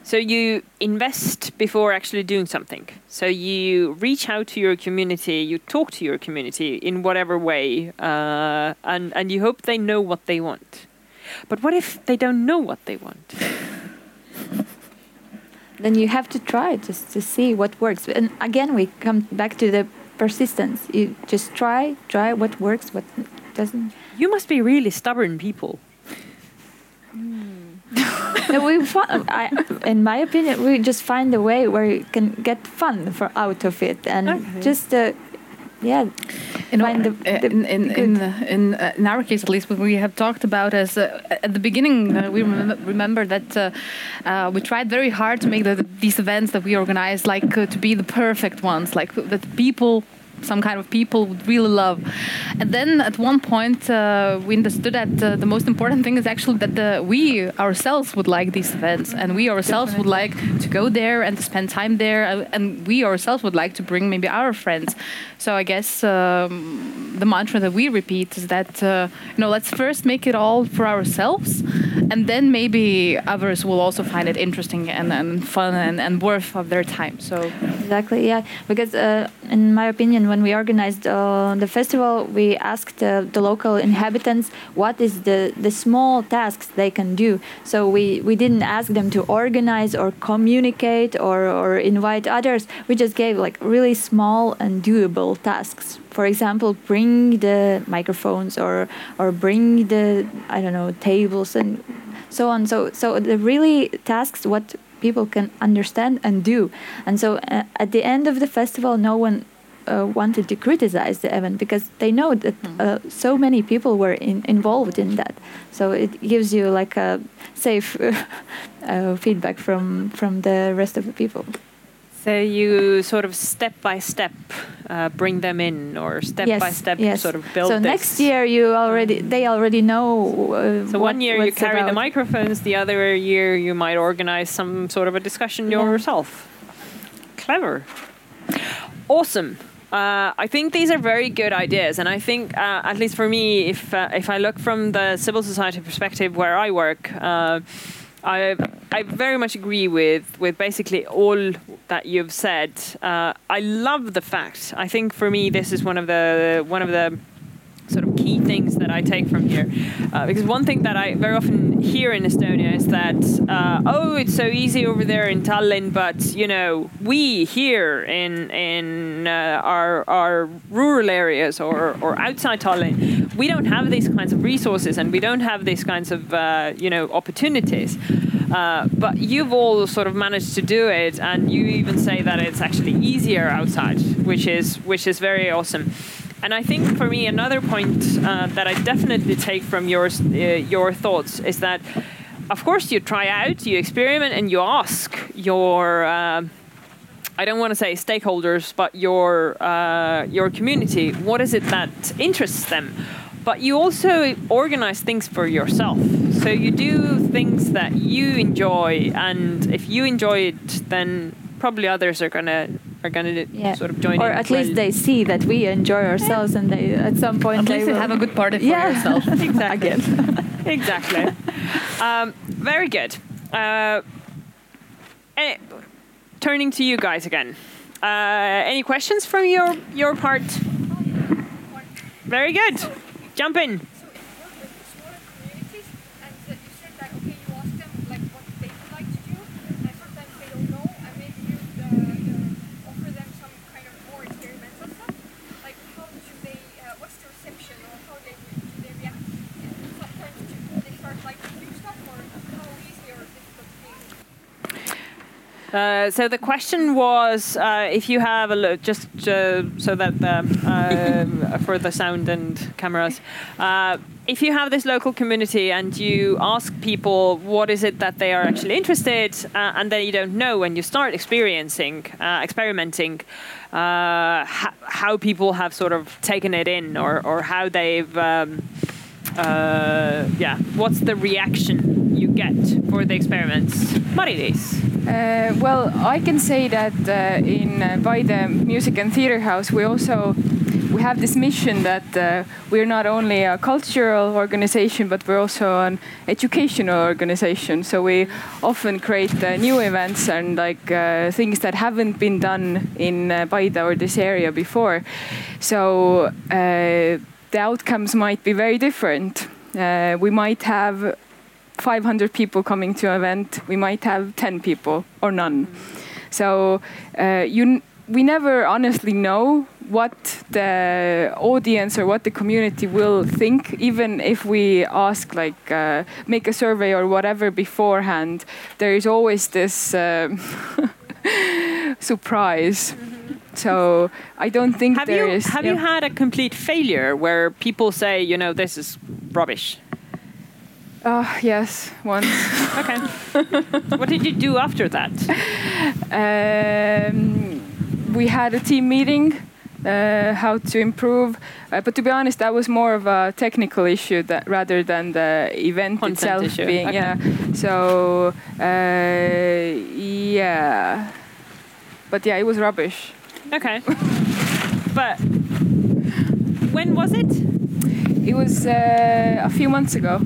So you invest before actually doing something. So you reach out to your community, you talk to your community in whatever way, uh, and and you hope they know what they want. But what if they don't know what they want? then you have to try just to see what works and again we come back to the persistence you just try try what works what doesn't You must be really stubborn people. no, we I, in my opinion we just find a way where you can get fun for out of it and Okay. just uh, yeah In, find the, uh, the in, in, in, uh, in, uh, in our case, at least, what we have talked about as uh, at the beginning, uh, we remember, remember that uh, uh, we tried very hard to make the, these events that we organize like uh, to be the perfect ones, like that people. Some kind of people would really love, and then at one point uh, we understood that uh, the most important thing is actually that the, we ourselves would like these events, and we ourselves would like to go there and to spend time there, uh, and we ourselves would like to bring maybe our friends. So I guess um, the mantra that we repeat is that uh, you know let's first make it all for ourselves, and then maybe others will also find it interesting and, and fun and, and worth of their time. So Exactly, yeah. Because uh, in my opinion, when we organized uh, the festival, we asked uh, the local inhabitants what is the, the small tasks they can do. So we, we didn't ask them to organize or communicate or, or invite others. We just gave like really small and doable tasks. For example, bring the microphones or or bring the I don't know tables and so on. So so the really tasks what people can understand and do. And so uh, at the end of the festival, no one uh, wanted to criticize the event because they know that uh, so many people were in, involved in that. So it gives you like a safe uh, feedback from from the rest of the people. So you sort of step by step uh, bring them in, or step by step yes. sort of build. So this. next year you already they already know. Uh, So what- one year you carry the microphones, the other year you might organize some sort of a discussion Yeah. yourself. Clever. Awesome. Uh, I think these are very good ideas, and I think, uh, at least for me, if uh, if I look from the civil society perspective where I work, uh, I I very much agree with with basically all that you've said. Uh, I love the fact. I think for me, this is one of the one of the sort of key things that I take from here. Uh, because one thing that I very often hear in Estonia is that, uh, oh, it's so easy over there in Tallinn, but you know, we here in in uh, our our rural areas or or outside Tallinn, we don't have these kinds of resources and we don't have these kinds of uh, you know opportunities. Uh, but you've all sort of managed to do it, and you even say that it's actually easier outside, which is which is very awesome. And I think for me, another point uh, that I definitely take from yours, uh, your thoughts is that, of course, you try out, you experiment, and you ask your. Uh, I don't want to say stakeholders, but your uh, your community. What is it that interests them? But you also organize things for yourself. So you do things that you enjoy, and if you enjoy it, then probably others are gonna are gonna Yeah. sort of join or in. at least they see that we enjoy ourselves, and they at some point At they least will have a good party for Yeah. yourself. Exactly. again. exactly. Um, very good. Uh, eh, turning to you guys again. Uh, any questions from your your part? Very good. Jump in. So you work with smaller communities, and uh, you said that okay, you ask them like what they would like to do, and sometimes they don't know, and maybe you uh, uh, offer them some kind of more experimental stuff. Like how do they, uh, what's the reception, or how they do they react? Sometimes do they start liking new stuff, or how easy or difficult it is? Uh, so the question was uh, if you have a look, just uh, so that the, um, for the sound and cameras, uh, if you have this local community and you ask people what is it that they are actually interested, uh, and then you don't know when you start experiencing, uh, experimenting, uh, how people have sort of taken it in, or or how they've. Um, uh, yeah, what's the reaction you get for the experiments? Mari-Liis. Uh, well, I can say that uh, in uh, by the Music and Theatre House, we also we have this mission that uh, we're not only a cultural organization, but we're also an educational organization. So we often create uh, new events and like uh, things that haven't been done in uh, Paide or this area before. So the outcomes might be very different. We might have 500 people coming to an event, we might have 10 people or none. So uh, you, n- we never honestly know what the audience or what the community will think, even if we ask, like, uh, make a survey or whatever beforehand. There is always this uh, surprise. So I don't think Have there you is- have yeah. you had a complete failure where people say, you know, this is rubbish? Uh, yes, once. Okay. what did you do after that? Um, we had a team meeting, uh, how to improve. Uh, but to be honest, that was more of a technical issue that rather than the event Content itself issue, being. okay. Yeah. So uh, yeah. But yeah, it was rubbish. Okay. but when was it? It was uh, a few months ago.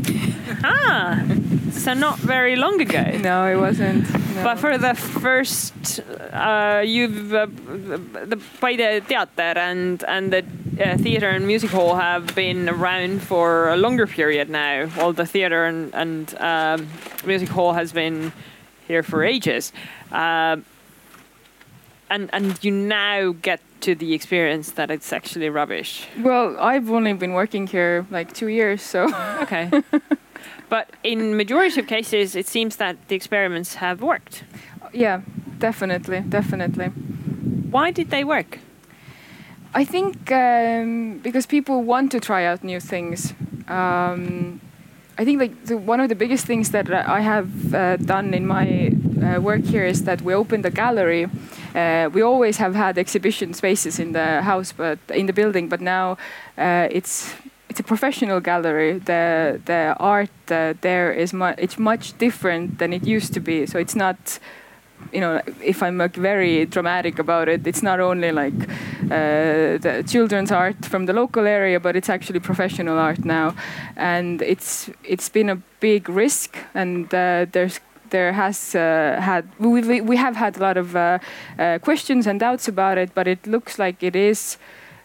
Ah, so not very long ago. No, it wasn't. No. But for the first, uh, you've uh, the Paide Theater and and the uh, theater and music hall have been around for a longer period now. While the theater and and um, music hall has been here for ages, um, and and you now get to the experience that it's actually rubbish. well, I've only been working here like two years, so. Okay. But in majority of cases, it seems that the experiments have worked. yeah, definitely, definitely. Why did they work? I think um, because people want to try out new things. Um, I think like the, one of the biggest things that I have uh, done in my uh, work here is that we opened a gallery. Uh, we always have had exhibition spaces in the house, but in the building, but now uh, it's it's a professional gallery. The the art uh, there is mu- it's much different than it used to be. So it's not you know, if I'm like very dramatic about it, it's not only like uh, the children's art from the local area, but it's actually professional art now, and it's it's been a big risk, and uh, there's there has uh, had we, we have had a lot of uh, uh, questions and doubts about it, but it looks like it is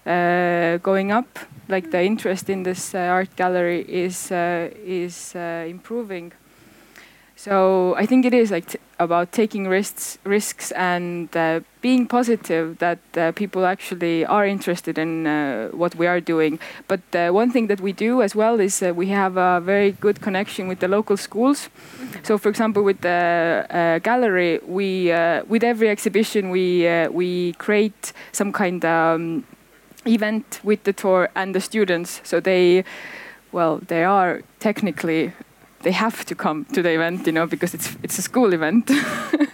going up. Like the interest in this art gallery is is improving. So I think it is like about taking risks, risks and uh, being positive that uh, people actually are interested in uh, what we are doing. But uh, one thing that we do as well is uh, we have a very good connection with the local schools. So, for example, with the uh, gallery, we with every exhibition we we create some kind of um, event with the tour and the students. So they, well, they are technically they have to come to the event, you know, because it's it's a school event.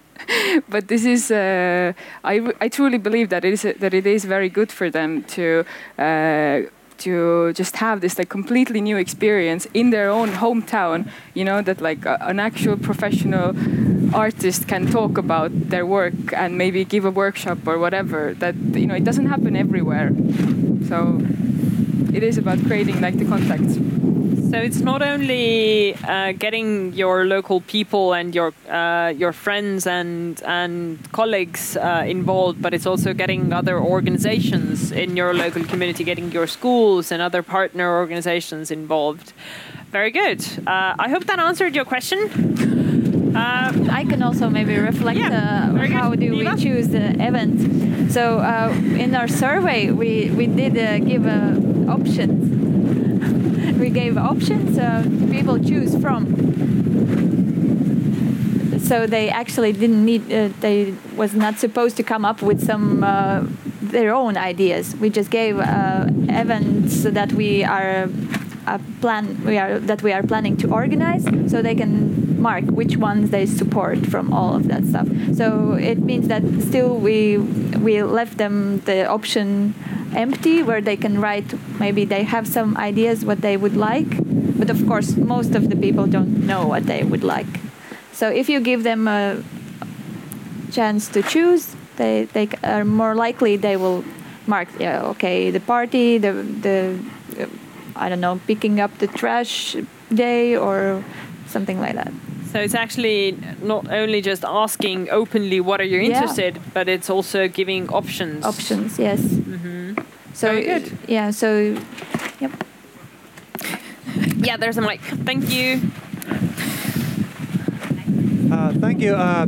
but this is, uh, I, I truly believe that it is that it is very good for them to. Uh, to just have this like completely new experience in their own hometown you know that like a, an actual professional artist can talk about their work and maybe give a workshop or whatever that you know it doesn't happen everywhere so it is about creating like the contacts So it's not only uh, getting your local people and your uh, your friends and and colleagues uh, involved, but it's also getting other organizations in your local community, getting your schools and other partner organizations involved. Very good. Uh, I hope that answered your question. Uh, I can also maybe reflect Yeah, uh, good. how do we choose the event. So uh, in our survey, we we did uh, give uh, options. we gave options uh, people choose from. So they actually didn't need. Uh, they was not supposed to come up with some uh, their own ideas. We just gave uh, events that we are a plan we are that we are planning to organize so they can mark which ones they support from all of that stuff so it means that still we we left them the option empty where they can write maybe they have some ideas what they would like but of course most of the people don't know what they would like so if you give them a chance to choose they they are more likely they will mark yeah okay the party the the uh, I don't know picking up the trash day or something like that. so it's actually not only just asking openly what are you Yeah. interested, but it's also giving options. Options, yes. So Very good. Yeah. So yep. Yeah, there's a mic. Thank you. Uh, thank you. Uh,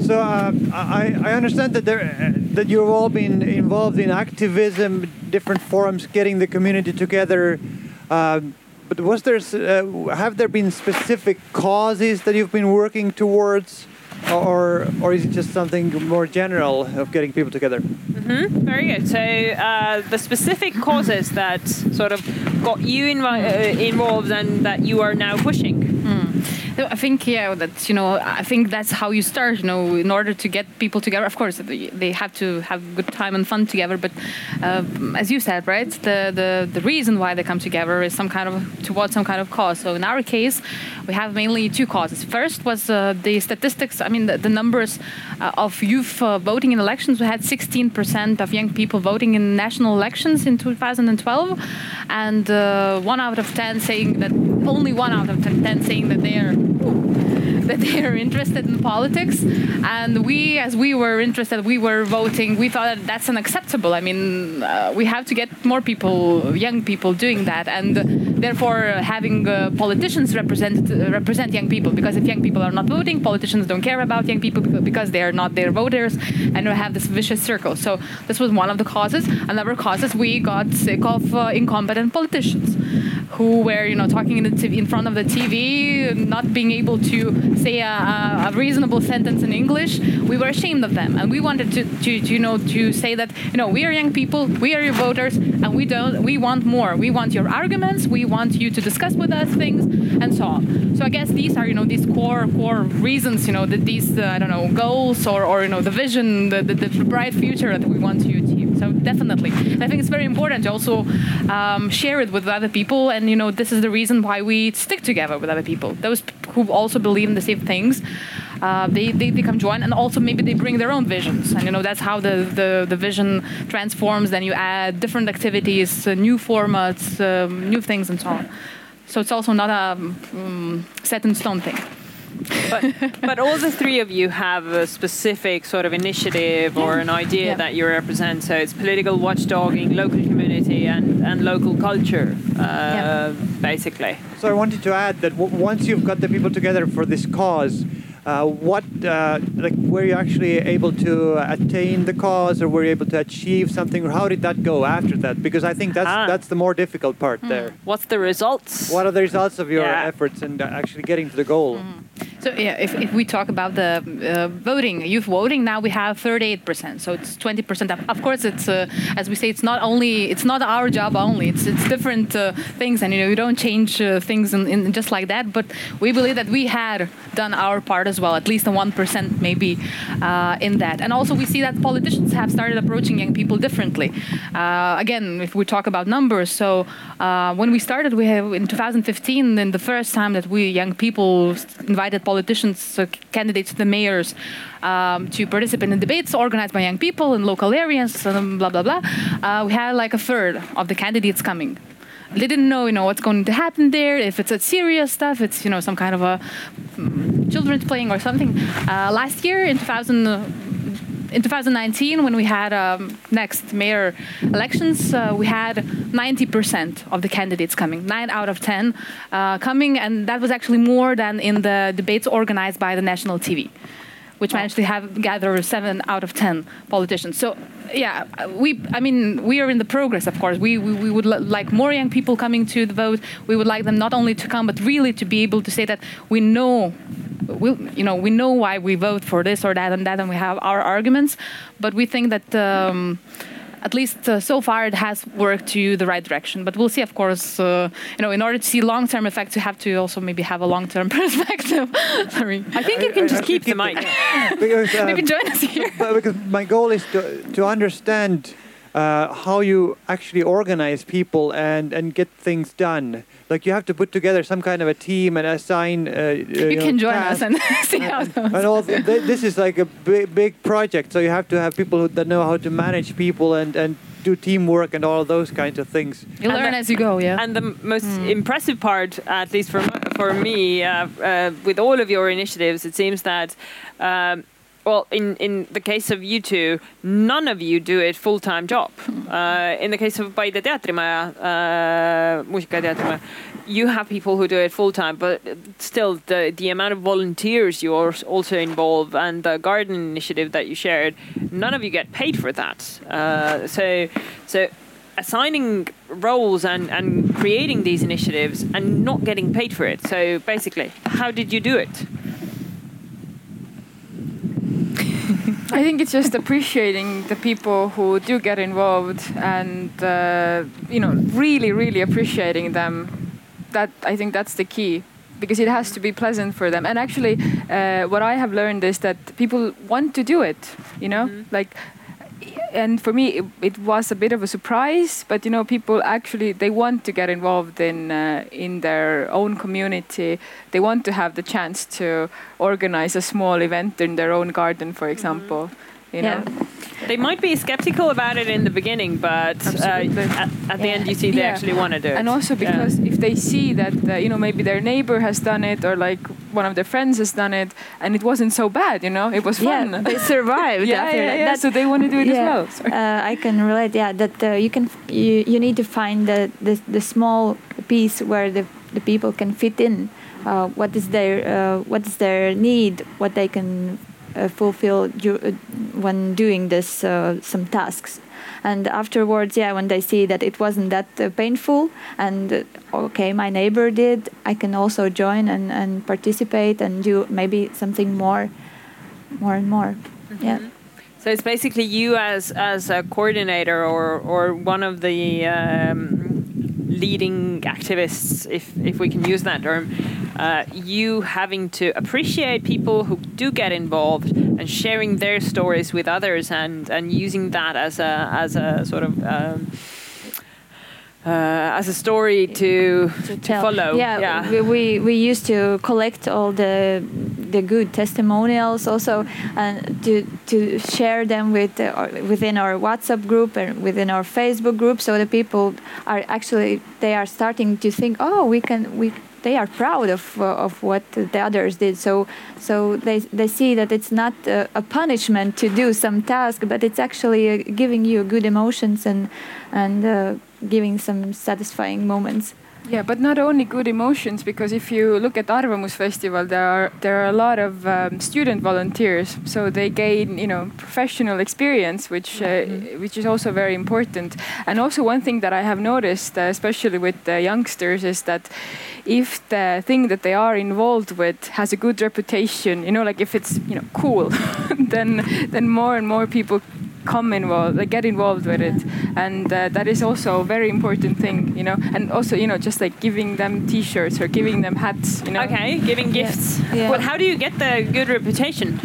so uh, I, I understand that there uh, that you've all been involved in activism, different forums, getting the community together. Uh, but was there uh, have there been specific causes that you've been working towards, or or is it just something more general of getting people together? Very good. So uh, the specific causes that sort of got you uh, involved and that you are now pushing. So I think yeah, that's you know I think that's how you start. You know, in order to get people together, of course they have to have good time and fun together. But uh, as you said, right, the, the the reason why they come together is some kind of towards some kind of cause. So in our case, we have mainly two causes. First was uh, the statistics. I mean, the, the numbers uh, of youth uh, voting in elections. We had 16% of young people voting in national elections in 2012, and uh, one out of ten saying that only one out of ten saying that they are that they are interested in politics. And we as we were interested we were voting. We thought that that's unacceptable. I mean uh, we have to get more people young people doing that. And therefore having uh, politicians represent uh, represent young people. Because if young people are not voting politicians don't care about young people because they are not their voters and we have this vicious circle. So this was one of the causes. Another cause is we got sick of uh, incompetent politicians who were you know talking in in front of the TV, not being able to say a, a, reasonable sentence in English. We were ashamed of them, and we wanted to, to, to you know to say that you know we are young people, we are your voters, and we don't we want more. We want your arguments. We want you to discuss with us things and so on. So I guess these are you know these core core reasons you know that these uh, I don't know goals or or you know the vision the, the, the bright future that we want to achieve. So definitely, I think it's very important to also um, share it with other people, and you know this is the reason why we stick together with other people. Those who also believe in the same things, uh, they, they they come join, and also maybe they bring their own visions, and you know that's how the the, the vision transforms. Then you add different activities, uh, new formats, um, new things, and so on. So it's also not a um, set in stone thing. But but all the three of you have a specific sort of initiative or an idea Yeah. that you represent. So it's political watchdogging, local community, and and local culture, uh, Yeah. basically. So I wanted to add that w- once you've got the people together for this cause, uh, what uh, like were you actually able to attain the cause, or were you able to achieve something, or how did that go after that? Because I think that's Ah. that's the more difficult part there. What's the results? What are the results of your Yeah. efforts and uh, actually getting to the goal? So yeah, if, if we talk about the uh, voting, youth voting, now we have 38%. So it's 20% up. Of course, it's uh, as we say, it's not only it's not our job only. It's it's different uh, things, and you know you don't change uh, things in, in just like that. But we believe that we had done our part as well, at least a one percent maybe uh, in that. And also we see that politicians have started approaching young people differently. Uh, again, if we talk about numbers, so uh, when we started, we have in 2015, then the first time that we young people invited politicians, uh, candidates the mayors, um, to participate in debates organized by young people in local areas, blah blah blah. Uh, we had like a third of the candidates coming. They didn't know, you know, what's going to happen there. If it's a serious stuff, it's you know some kind of a mm, children's playing or something. Uh, last year in 2000. Uh, in 2019, when we had um, next mayor elections, uh, we had 90% of the candidates coming, nine out of 10 uh, coming, and that was actually more than in the debates organized by the national TV, which managed to have gather seven out of 10 politicians. So, yeah, we, I mean, we are in the progress, of course. We, we, we would li- like more young people coming to the vote. We would like them not only to come, but really to be able to say that we know we, you know, we know why we vote for this or that and that, and we have our arguments. But we think that um, at least uh, so far it has worked to the right direction. But we'll see, of course. Uh, you know, in order to see long-term effects, you have to also maybe have a long-term perspective. Sorry, I think you can just keep the mic. Because, uh, maybe join us here. but because my goal is to to understand uh, how you actually organize people and and get things done. Like you have to put together some kind of a team and assign. Uh, You can join us and see how it goes. and all th- th- this is like a big, big project, so you have to have people who, that know how to manage people and, and do teamwork and all those kinds of things. You learn the- as you go. Yeah. And the m- most impressive part, at least for m- for me, uh, uh, with all of your initiatives, it seems that. Um, well, in, in the case of you two, none of you do it full time job. Uh, in the case of Paide teatrimaja, uh, Muusika teatrimaja, you have people who do it full time, but still, the, the amount of volunteers you are also involve and the garden initiative that you shared, none of you get paid for that. Uh, so, so assigning roles and, and creating these initiatives and not getting paid for it. So basically, how did you do it? I think it's just appreciating the people who do get involved and uh, you know really really appreciating them. That I think that's the key because it has to be pleasant for them. And actually, uh, what I have learned is that people want to do it. You know, like. And for me, it, it was a bit of a surprise, but you know, people actually they want to get involved in uh, in their own community. They want to have the chance to organize a small event in their own garden, for example. You know, Yeah. They might be skeptical about it in the beginning, but uh, Absolutely. at, at the end, you see they Yeah. actually want to do it. and also Yeah. because if they see that uh, you know maybe their neighbor has done it or like one of their friends has done it and it wasn't so bad, you know, it was fun. Yeah, they survived yeah, after yeah, that. yeah. That- So they want to do it as well. Sorry. Uh, I can relate. Yeah, that uh, you can you, you need to find the, the the small piece where the the people can fit in. Uh, what is their uh, what is their need? What they can fulfill du- uh, when doing this uh, some tasks. And afterwards, yeah, when they see that it wasn't that uh, painful, and uh, okay, my neighbor did, I can also join and, and participate and do maybe something more, more and more. Yeah. So it's basically you as as a coordinator or or one of the um, leading activists, if if we can use that term, uh, you having to appreciate people who do get involved and sharing their stories with others and and using that as a as a sort of. Um, uh, as a story to to, tell. follow, Yeah, We, we we used to collect all the the good testimonials also, and to to share them with uh, within our WhatsApp group and within our Facebook group, so the people are actually they are starting to think, oh, we can we they are proud of uh, of what the others did. So so they they see that it's not a, a punishment to do some task, but it's actually uh, giving you good emotions and and uh, giving some satisfying moments. Yeah, but not only good emotions, because if you look at Arvamus Festival, there are there are a lot of um, student volunteers, so they gain you know professional experience, which uh, which is also very important. And also one thing that I have noticed, uh, especially with the youngsters, is that if the thing that they are involved with has a good reputation, you know, like if it's you know cool, then then more and more people come involved like get involved with it and uh, that is also a very important thing you know and also you know just like giving them t-shirts or giving them hats you know Okay, giving gifts. Yeah. Well, how do you get the good reputation?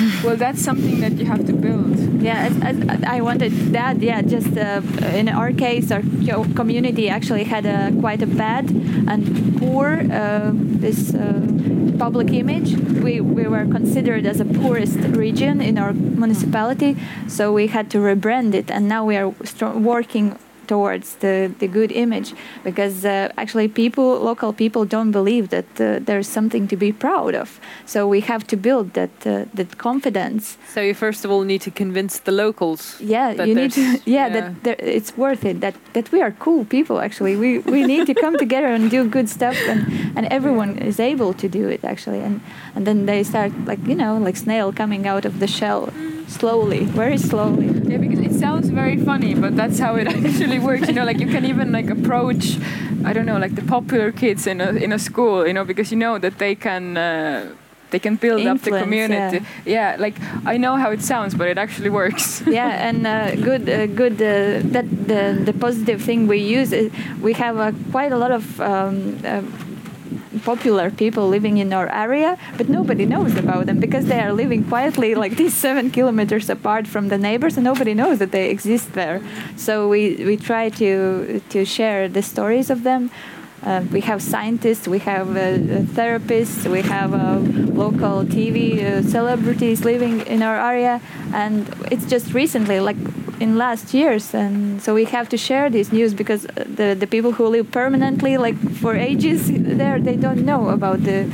well that's something that you have to build Yeah, as I wanted that. Yeah, just uh, in our case, our community actually had a quite a bad and poor uh, this uh, public image. We we were considered as a poorest region in our municipality, so we had to rebrand it, and now we are working towards the, the good image because uh, actually people local people don't believe that uh, there's something to be proud of so we have to build that uh, that confidence So you first of all need to convince the locals. yeah that you need to yeah, yeah. that there, it's worth it that that we are cool people actually we we need to come together and do good stuff and and everyone is able to do it actually and and then they start like you know like snail coming out of the shell slowly very slowly yeah because it sounds very funny but that's how it actually works you know like you can even like approach i don't know like the popular kids in a in a school you know because you know that they can uh, they can build up the Influence, community yeah. like i know how it sounds but it actually works yeah and uh, good uh, good uh, that the the positive thing we use is we have uh, quite a lot of um, uh, popular people living in our area but nobody knows about them because they are living quietly like these seven kilometers apart from the neighbors and nobody knows that they exist there. So we we try to to share the stories of them uh, we have scientists, we have uh, therapists, we have uh, local TV uh, celebrities living in our area, and it's just recently, like in last years, and so we have to share this news because the the people who live permanently, like for ages there, they don't know about the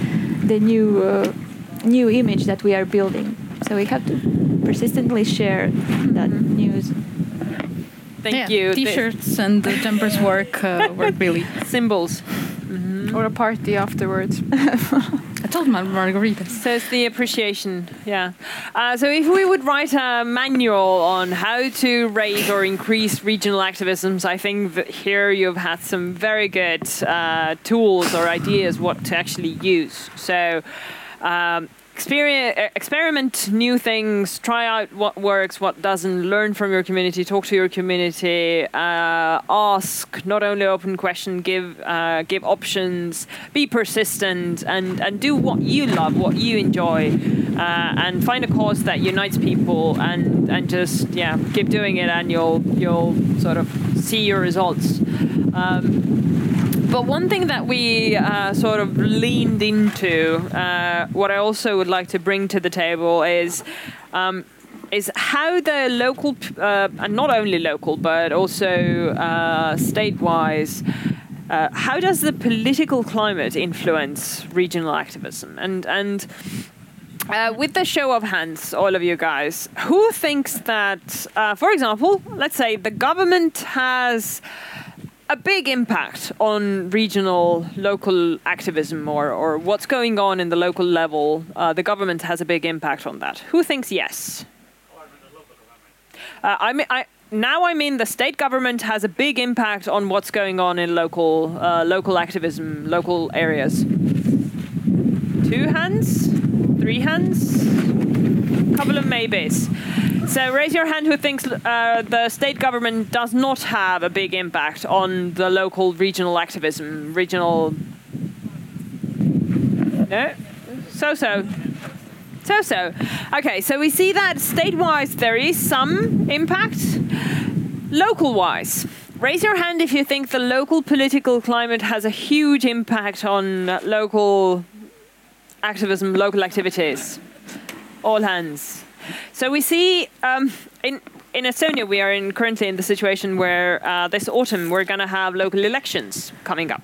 the new uh, new image that we are building. So we have to persistently share that news. Thank yeah, you. T-shirts and the jumpers work uh, work really. symbols. or a party afterwards I told my margaritas. So it's the appreciation, yeah. Uh, so if we would write a manual on how to raise or increase regional activisms, I think that here you've had some very good uh, tools or ideas what to actually use. So. Um, Experience, experiment new things, try out what works, what doesn't, learn from your community, talk to your community, uh, ask, not only open question, give uh, give options, be persistent, and, and do what you love, what you enjoy, uh, and find a cause that unites people, and, and just yeah, keep doing it, and you'll you'll sort of see your results. Um, but one thing that we uh, sort of leaned into, uh, what I also would like to bring to the table is. Um, is how the local, uh, and not only local, but also uh, state-wise, uh, how does the political climate influence regional activism? And and uh, with the show of hands, all of you guys, who thinks that, uh, for example, let's say the government has a big impact on regional, local activism or, or what's going on in the local level? Uh, the government has a big impact on that. Who thinks yes? Uh, I mean, I, now I mean the state government has a big impact on what's going on in local, uh, local activism, local areas. Two hands, three hands, a couple of maybes. So raise your hand who thinks uh, the state government does not have a big impact on the local regional activism, regional. No, so so. So so. Okay, so we see that state-wise there is some impact. Local-wise, raise your hand if you think the local political climate has a huge impact on local activism, local activities. All hands. So we see um, in in Estonia we are in currently in the situation where uh, this autumn we're going to have local elections coming up.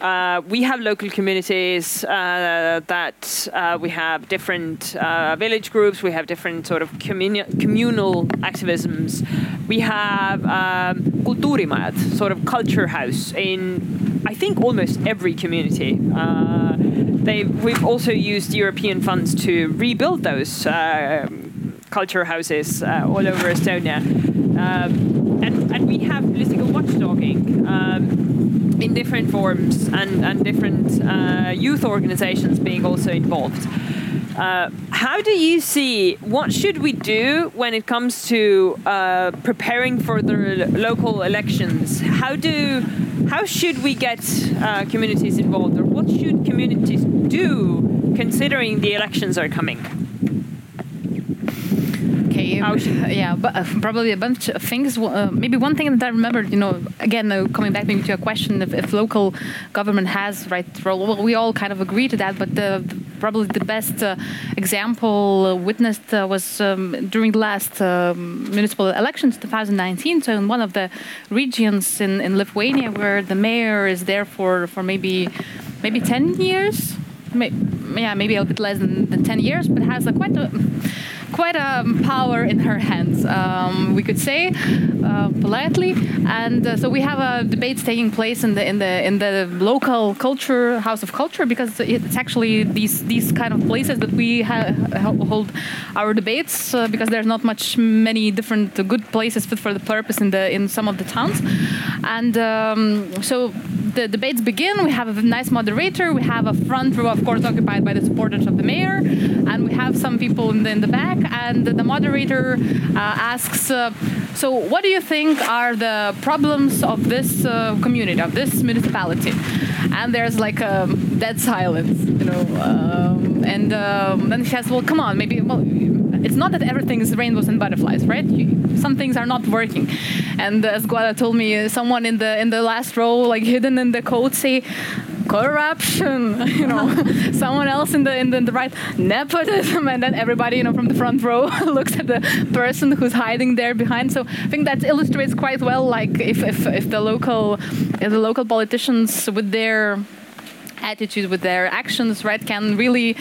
Uh, we have local communities uh, that uh, we have different uh, village groups. We have different sort of communi- communal activisms. We have um, kultuurimajad, sort of culture house in I think almost every community. They we've also used European funds to rebuild those uh, culture houses uh, all over Estonia. Um, and, and we have political watchdogging um, in different forms and, and different uh, youth organizations being also involved. Uh, how do you see what should we do when it comes to uh, preparing for the local elections? How do how should we get uh, communities involved, or what should communities do considering the elections are coming? Okay, yeah, but uh, probably a bunch of things. Uh, maybe one thing that I remembered, you know, again, uh, coming back maybe to a question if, if local government has right role. Well, we all kind of agree to that, but the- probably the best uh, example uh, witnessed uh, was um, during the last um, municipal elections, 2019. So in one of the regions in, in Lithuania, where the mayor is there for for maybe maybe 10 years. Yeah, maybe a bit less than, than 10 years, but has a quite a quite a power in her hands, um, we could say, uh, politely. And uh, so we have uh, debates taking place in the in the in the local culture house of culture because it's actually these these kind of places that we hold our debates uh, because there's not much many different good places fit for the purpose in the in some of the towns, and um, so the debates begin. We have a nice moderator. We have a front row, of course, occupied by the supporters of the mayor, and we have some people in the, in the back. And the moderator uh, asks, uh, "So, what do you think are the problems of this uh, community, of this municipality?" And there's like a dead silence, you know. Um, and um, then she says, "Well, come on, maybe well." It's not that everything is rainbows and butterflies, right? You, some things are not working. And as Guoda told me, uh, someone in the in the last row, like hidden in the code, say corruption. You know, someone else in the in the, in the right nepotism, and then everybody, you know, from the front row looks at the person who's hiding there behind. So I think that illustrates quite well, like if if, if the local if the local politicians with their attitude with their actions right can really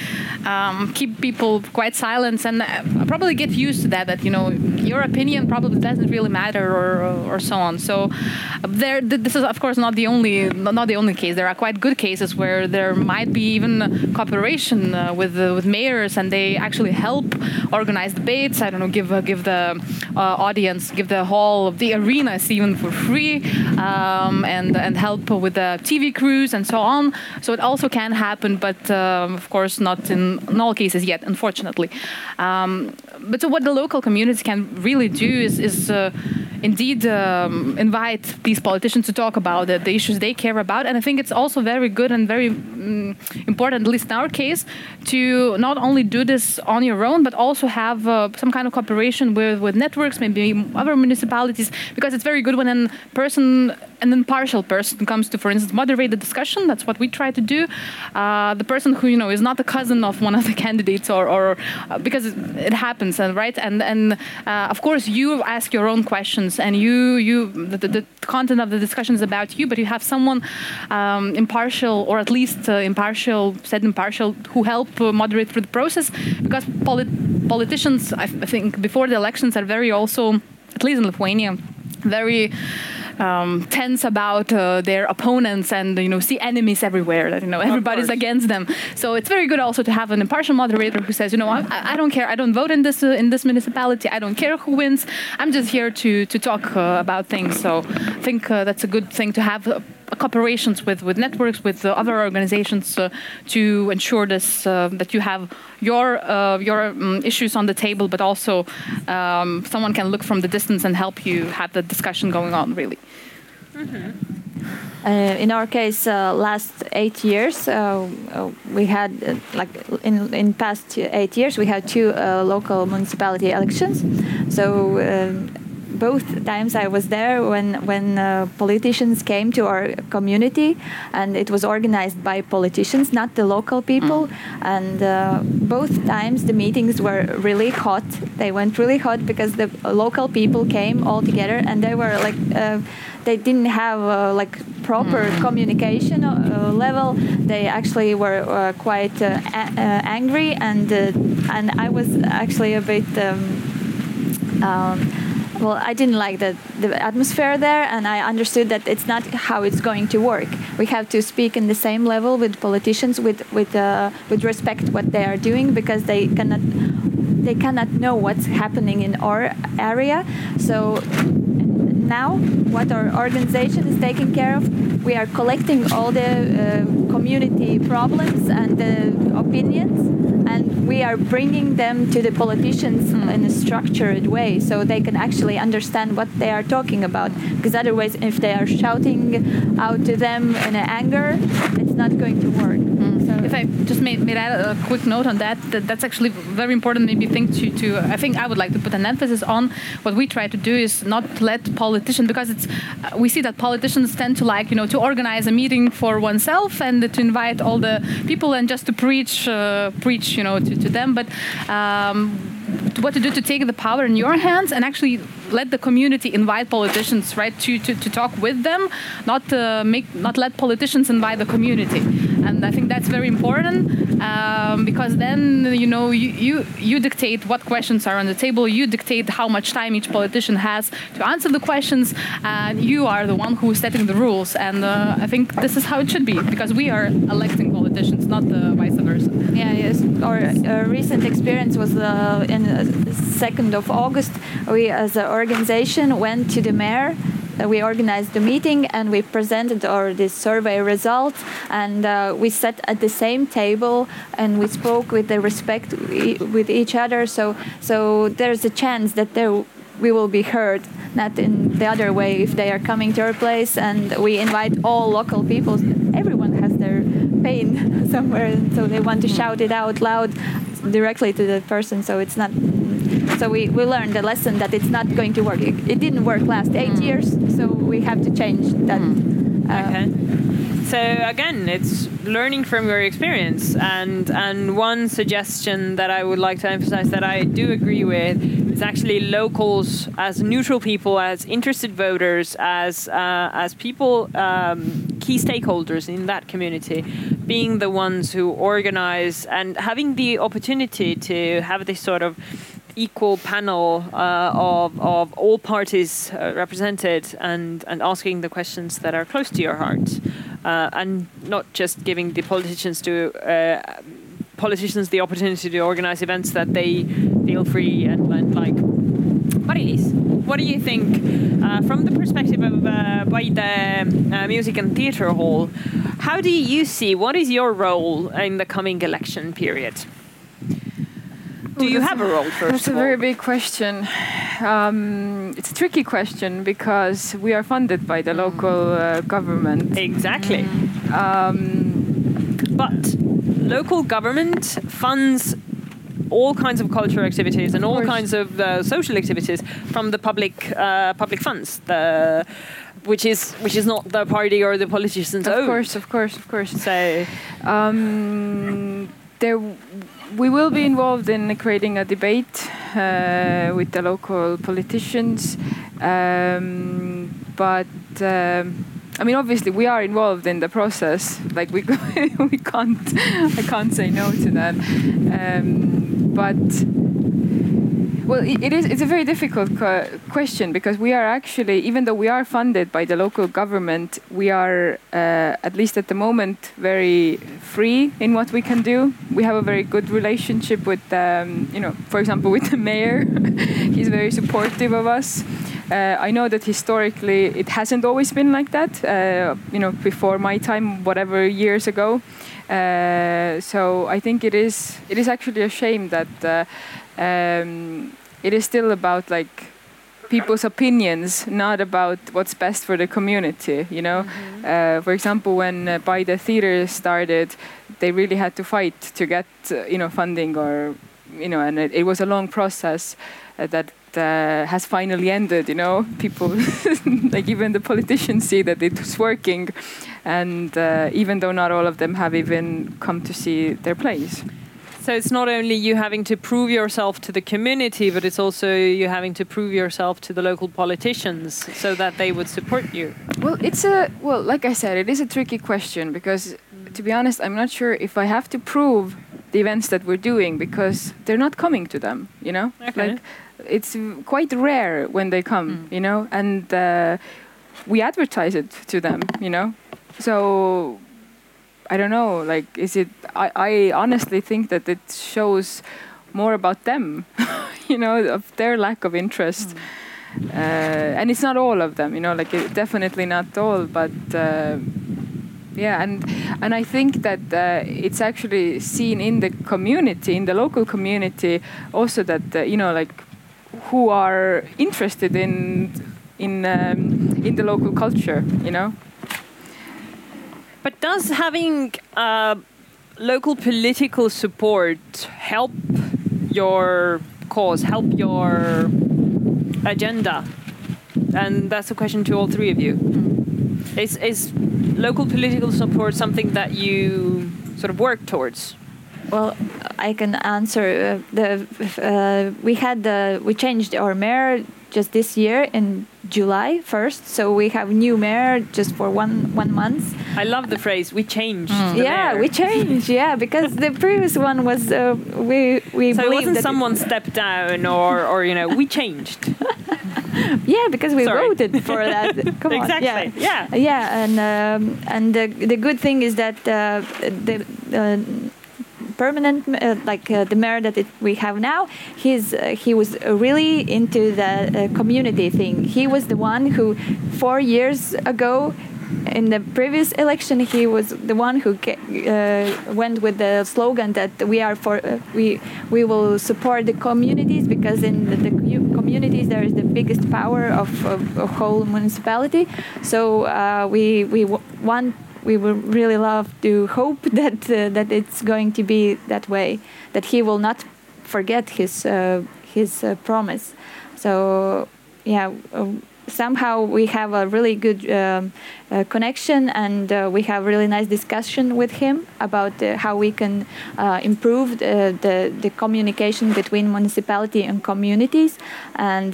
um, keep people quite silent and uh, probably get used to that that you know your opinion probably doesn't really matter or, or so on. So uh, there this is of course not the only not the only case. There are quite good cases where there might be even cooperation uh, with uh, with mayors and they actually help organize debates. I don't know give uh, give the uh, audience give the hall the arenas even for free um, and and help with the tv crews and so on. So it also can happen, but um, of course not in, in, all cases yet, unfortunately. Um, but so what the local community can really do is, is uh, indeed um, invite these politicians to talk about the, the, issues they care about. And I think it's also very good and very um, important, at least in our case, to not only do this on your own, but also have uh, some kind of cooperation with, with networks, maybe other municipalities, because it's very good when a person, an impartial person, comes to, for instance, moderate the discussion. That's what we try to do. Uh, the person who you know is not a cousin of one of the candidates, or, or uh, because it, happens, and right, and and uh, of course you ask your own questions, and you you the, the, content of the discussion is about you, but you have someone um, impartial, or at least uh, impartial, said impartial, who help uh, moderate through the process, because polit- politicians, I, I think, before the elections are very also, at least in Lithuania, very um, tense about uh, their opponents and you know see enemies everywhere that you know everybody's against them. So it's very good also to have an impartial moderator who says you know I, I don't care. I don't vote in this uh, in this municipality. I don't care who wins. I'm just here to to talk uh, about things. So I think uh, that's a good thing to have cooperations with, with networks, with uh, other organizations uh, to ensure this uh, that you have your your um, issues on the table, but also um, someone can look from the distance and help you have the discussion going on. Really. Mm-hmm. Uh, in our case, uh, last eight years, uh, we had like in in past eight years, we had two local municipality elections. So um, both times I was there when when uh, politicians came to our community, and it was organized by politicians, not the local people. Mm. And uh, both times the meetings were really hot. They went really hot because the local people came all together, and they were like. Uh, they didn't have uh, like proper communication uh, level. They actually were uh, quite uh, a- uh, angry, and uh, and I was actually a bit. Um, um, well, I didn't like the, the atmosphere there, and I understood that it's not how it's going to work. We have to speak in the same level with politicians, with with uh, with respect what they are doing, because they cannot they cannot know what's happening in our area. So now, what our organization is taking care of, we are collecting all the uh, community problems and the opinions, and we are bringing them to the politicians in a structured way, so they can actually understand what they are talking about. Because otherwise, if they are shouting out to them in anger, it's not going to work. So If I just made, may add a quick note on that, that, that's actually very important. Maybe think to, to I think I would like to put an emphasis on what we try to do is not let politicians because it's uh, we see that politicians tend to like you know to organize a meeting for oneself and to invite all the people and just to preach uh, preach you know to, to them, but. Um, what to do to take the power in your hands and actually let the community invite politicians right to, to, to talk with them not uh, make not let politicians invite the community. And i think that's very important um, because then you know you, you you dictate what questions are on the table. You dictate how much time each politician has to answer the questions and you are the one who is setting the rules. And uh, i think this is how it should be because we are electing politicians not the vice versa. Yeah, yes. Our uh, recent experience was uh, in uh, 2nd of August. We, as an organization, went to the mayor. Uh, we organized the meeting and we presented our this survey results and uh, we sat at the same table and we spoke with the respect with each other. So so there's a chance that there we will be heard, not in the other way if they are coming to our place and we invite all local people. Everyone has their pain somewhere, so they want to shout it out loud directly to the person. So it's not. So we, we learned the lesson that it's not going to work. It, it didn't work last eight years, so we have to change that. Uh, Okay. So again, it's learning from your experience, and and one suggestion that I would like to emphasize that I do agree with is actually locals as neutral people, as interested voters, as uh, as people, um, key stakeholders in that community, being the ones who organize and having the opportunity to have this sort of equal panel uh, of, of all parties uh, represented and, and asking the questions that are close to your heart uh, and not just giving the politicians to uh, politicians the opportunity to organize events that they feel free and, and like. Mari-Liis, what do you think uh, from the perspective of uh, Paide uh, music and theatre hall how do you see what is your role in the coming election period do you have a role first That's a very big question. Um, it's a tricky question because we are funded by the local uh, government. Exactly. Um, But local government funds all kinds of cultural activities and all kinds of uh, social activities from the public uh, public funds. The which is which is not the party or the politicians' of own. course, of course, of course. So Um, there, we will be involved in creating a debate uh, with the local politicians, um, but. Um, I mean, obviously, we are involved in the process. Like we, we can't, I can't say no to that. Um, but well, it is. It's a very difficult question because we are actually, even though we are funded by the local government, we are, uh, at least at the moment, very free in what we can do. We have a very good relationship with, um, you know, for example, with the mayor. He's very supportive of us. Uh, I know that historically it hasn't always been like that. Uh, you know, before my time, whatever years ago. Uh, so I think it is. It is actually a shame that uh, um, it is still about like people's opinions, not about what's best for the community. You know, uh, for example, when uh, Paide theater started, they really had to fight to get uh, you know funding or you know, and it, it was a long process uh, that. Uh, has finally ended, you know. People, like even the politicians, see that it was working, and uh, even though not all of them have even come to see their plays. So it's not only you having to prove yourself to the community, but it's also you having to prove yourself to the local politicians so that they would support you. Well, it's a well, like I said, it is a tricky question because, to be honest, I'm not sure if I have to prove the events that we're doing because they're not coming to them. You know, Okay. like it's quite rare when they come. You know, and uh, we advertise it to them. You know, so I don't know. Like, is it? I, I honestly think that it shows more about them. you know, of their lack of interest. Uh, and it's not all of them, you know, like it, definitely not all, but uh, yeah, and and I think that uh, it's actually seen in the community, in the local community, also that uh, you know, like who are interested in in um, in the local culture, you know. But does having uh, local political support help your cause, help your agenda? And that's a question to all three of you. Is, is local political support something that you sort of work towards? Well, I can answer. Uh, the uh, we had the we changed our mayor just this year in July first, so we have new mayor just for one one month. I love the phrase "we changed." the yeah, mayor." we changed. Yeah, because the previous one was uh, we we So it wasn't someone stepped down or, or you know we changed. yeah, because we Sorry. voted for that. Come on. exactly. Yeah. Yeah. Yeah, and um, and the, the good thing is that uh, the uh, permanent, uh, like uh, the mayor that it, we have now, he's uh, he was really into the uh, community thing. He was the one who, four years ago. In the previous election, he was the one who uh, went with the slogan that we are for uh, we we will support the communities because in the, the communities there is the biggest power of, of a whole municipality. So uh, we we want we would really love to hope that uh, that it's going to be that way that he will not forget his uh, his uh, promise. So yeah. Uh, somehow we have a really good um, uh, connection and uh, we have really nice discussion with him about how we can improve the, the, communication between municipality and communities and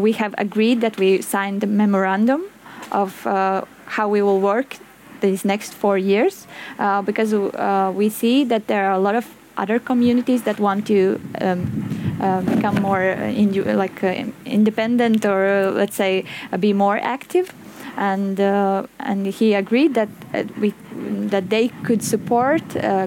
we have agreed that we signed a memorandum of how we will work these next four years uh, because uh, we see that there are a lot of other communities that want to um, uh, become more uh, indu- like uh, independent or uh, let's say be more active and and he agreed that we that they could support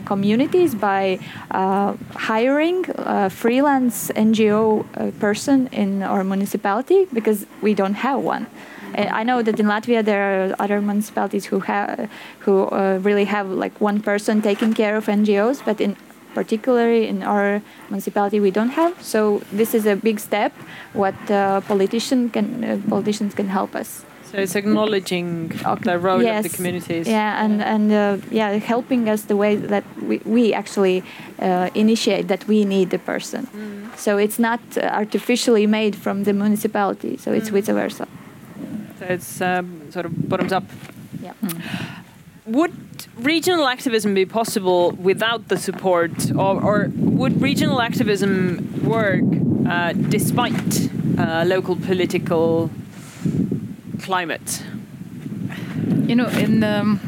communities by hiring a freelance NGO person in our municipality because we don't have one. I know that in Latvia there are other municipalities who have who uh, really have like one person taking care of NGOs, but in particularly in our municipality we don't have. So this is a big step. What uh, politician can uh, politicians can help us. So it's acknowledging the role of the communities. Yeah, and and uh, yeah, helping us the way that we, we actually uh, initiate that we need the person. So it's not uh, artificially made from the municipality. So it's vice versa. So it's um, sort of bottoms up. Yeah. Would regional activism be possible without the support, or, or would regional activism work uh, despite uh, local political climate? You know, in um,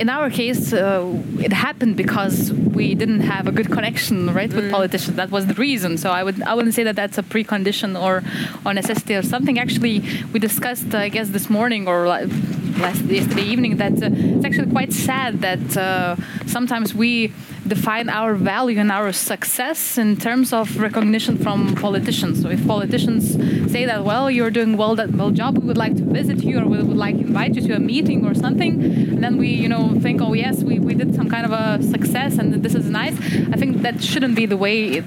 in our case, uh, it happened because we didn't have a good connection, right, with politicians. That was the reason. So I would I wouldn't say that that's a precondition or or necessity or something. Actually, we discussed, I guess, this morning or last yesterday evening that uh, it's actually quite sad that uh, sometimes we define our value and our success in terms of recognition from politicians. So if politicians say that, well, you're doing well that well job, we would like to visit you or we would like to invite you to a meeting or something, and then we, you know, think, oh yes, we, we did some kind of a success and this is nice. I think that shouldn't be the way. It,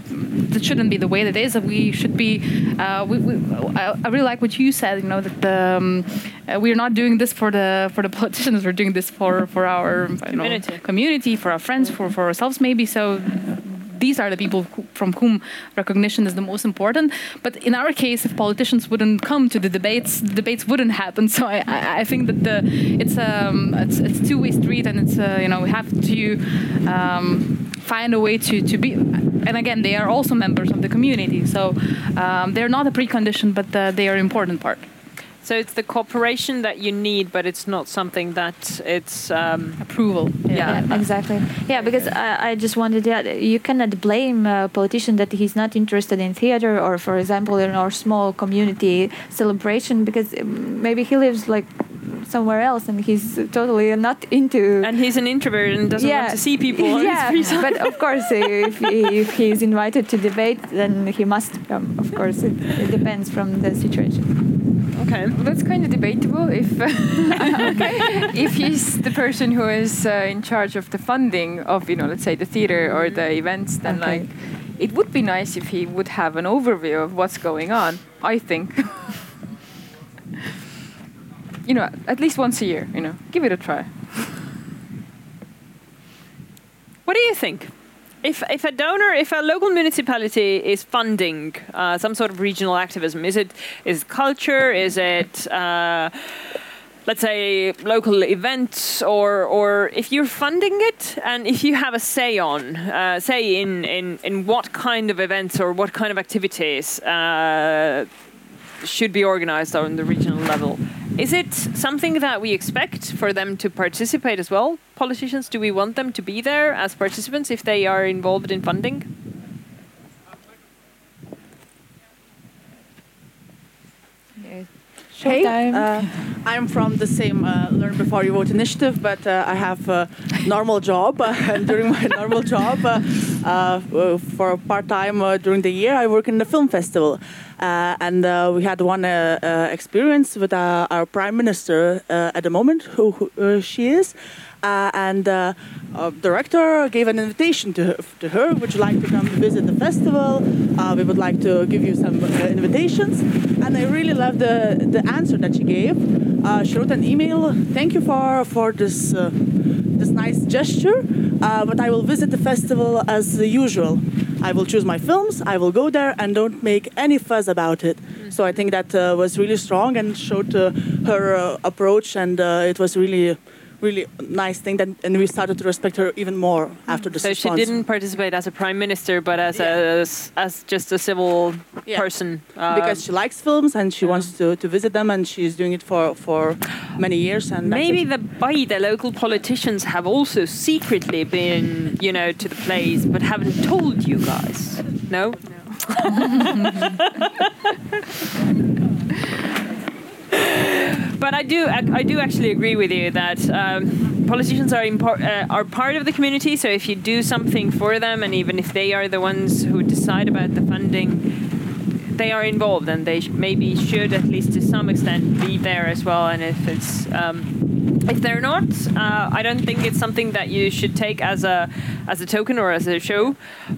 that shouldn't be the way that is. We should be. Uh, we, we, I I really like what you said. You know that the, um, uh, we're not doing this for the for the politicians. We're doing this for for our know, Community. community, for our friends, for for ourselves maybe. So these are the people who, from whom recognition is the most important. But in our case, if politicians wouldn't come to the debates, the debates wouldn't happen. So I, I, think that the it's um it's, it's two way street, and it's uh, you know we have to um, find a way to to be. And again, they are also members of the community, so um, they're not a precondition, but uh, they are an important part. So it's the cooperation that you need, but it's not something that it's. Um, Approval. Yeah. Yeah, exactly. Yeah, because I, I just wanted yeah, you cannot blame a politician that he's not interested in theater or, for example, in our small community celebration because um, maybe he lives like somewhere else and he's totally not into. and he's an introvert and doesn't want to see people. on yeah, but of course, if, he, if he's invited to debate, then he must come. Of course, it, it depends from the situation. Okay. Well, that's kind of debatable if if he's the person who is uh, in charge of the funding of you know let's say the theater or the events then Okay. like it would be nice if he would have an overview of what's going on i think you know at least once a year you know give it a try What do you think? If, if a donor, if a local municipality is funding uh, some sort of regional activism, is it is it culture? Is it uh, let's say local events, or or if you're funding it and if you have a say on, uh, say in, in in what kind of events or what kind of activities uh, should be organized on the regional level. Is it something that we expect for them to participate as well? Politicians, do we want them to be there as participants if they are involved in funding? Hey, uh, I'm from the same uh, Learn Before You Vote initiative, but uh, I have a normal job. Uh, and during my normal job, uh, uh, for part time uh, during the year, I work in the film festival. Uh, and uh, we had one uh, uh, experience with uh, our prime minister uh, at the moment, who, who uh, she is. Uh, and uh, our director gave an invitation to her, to her. Would you like to come visit the festival? Uh, we would like to give you some uh, invitations. And I really loved the, the answer that she gave. Uh, she wrote an email. Thank you for for this uh, this nice gesture. But I will visit the festival as usual. I will choose my films. I will go there and don't make any fuss about it. So I think that uh, was really strong and showed uh, her uh, approach, and it was really really nice thing that and we started to respect her even more after the So she didn't participate as a prime minister, but as Yeah. a as, as just a civil Yeah. person. uh, because she likes films and she wants to, to visit them and she's doing it for, for many years and Maybe the Paide local politicians have also secretly been, you know, to the plays, but haven't told you guys. No. but I do, I, I do actually agree with you that um, politicians are impor- uh, are part of the community. So if you do something for them, and even if they are the ones who decide about the funding, they are involved, and they sh- maybe should at least to some extent be there as well. And if it's um, if they're not, uh, I don't think it's something that you should take as a as a token or as a show,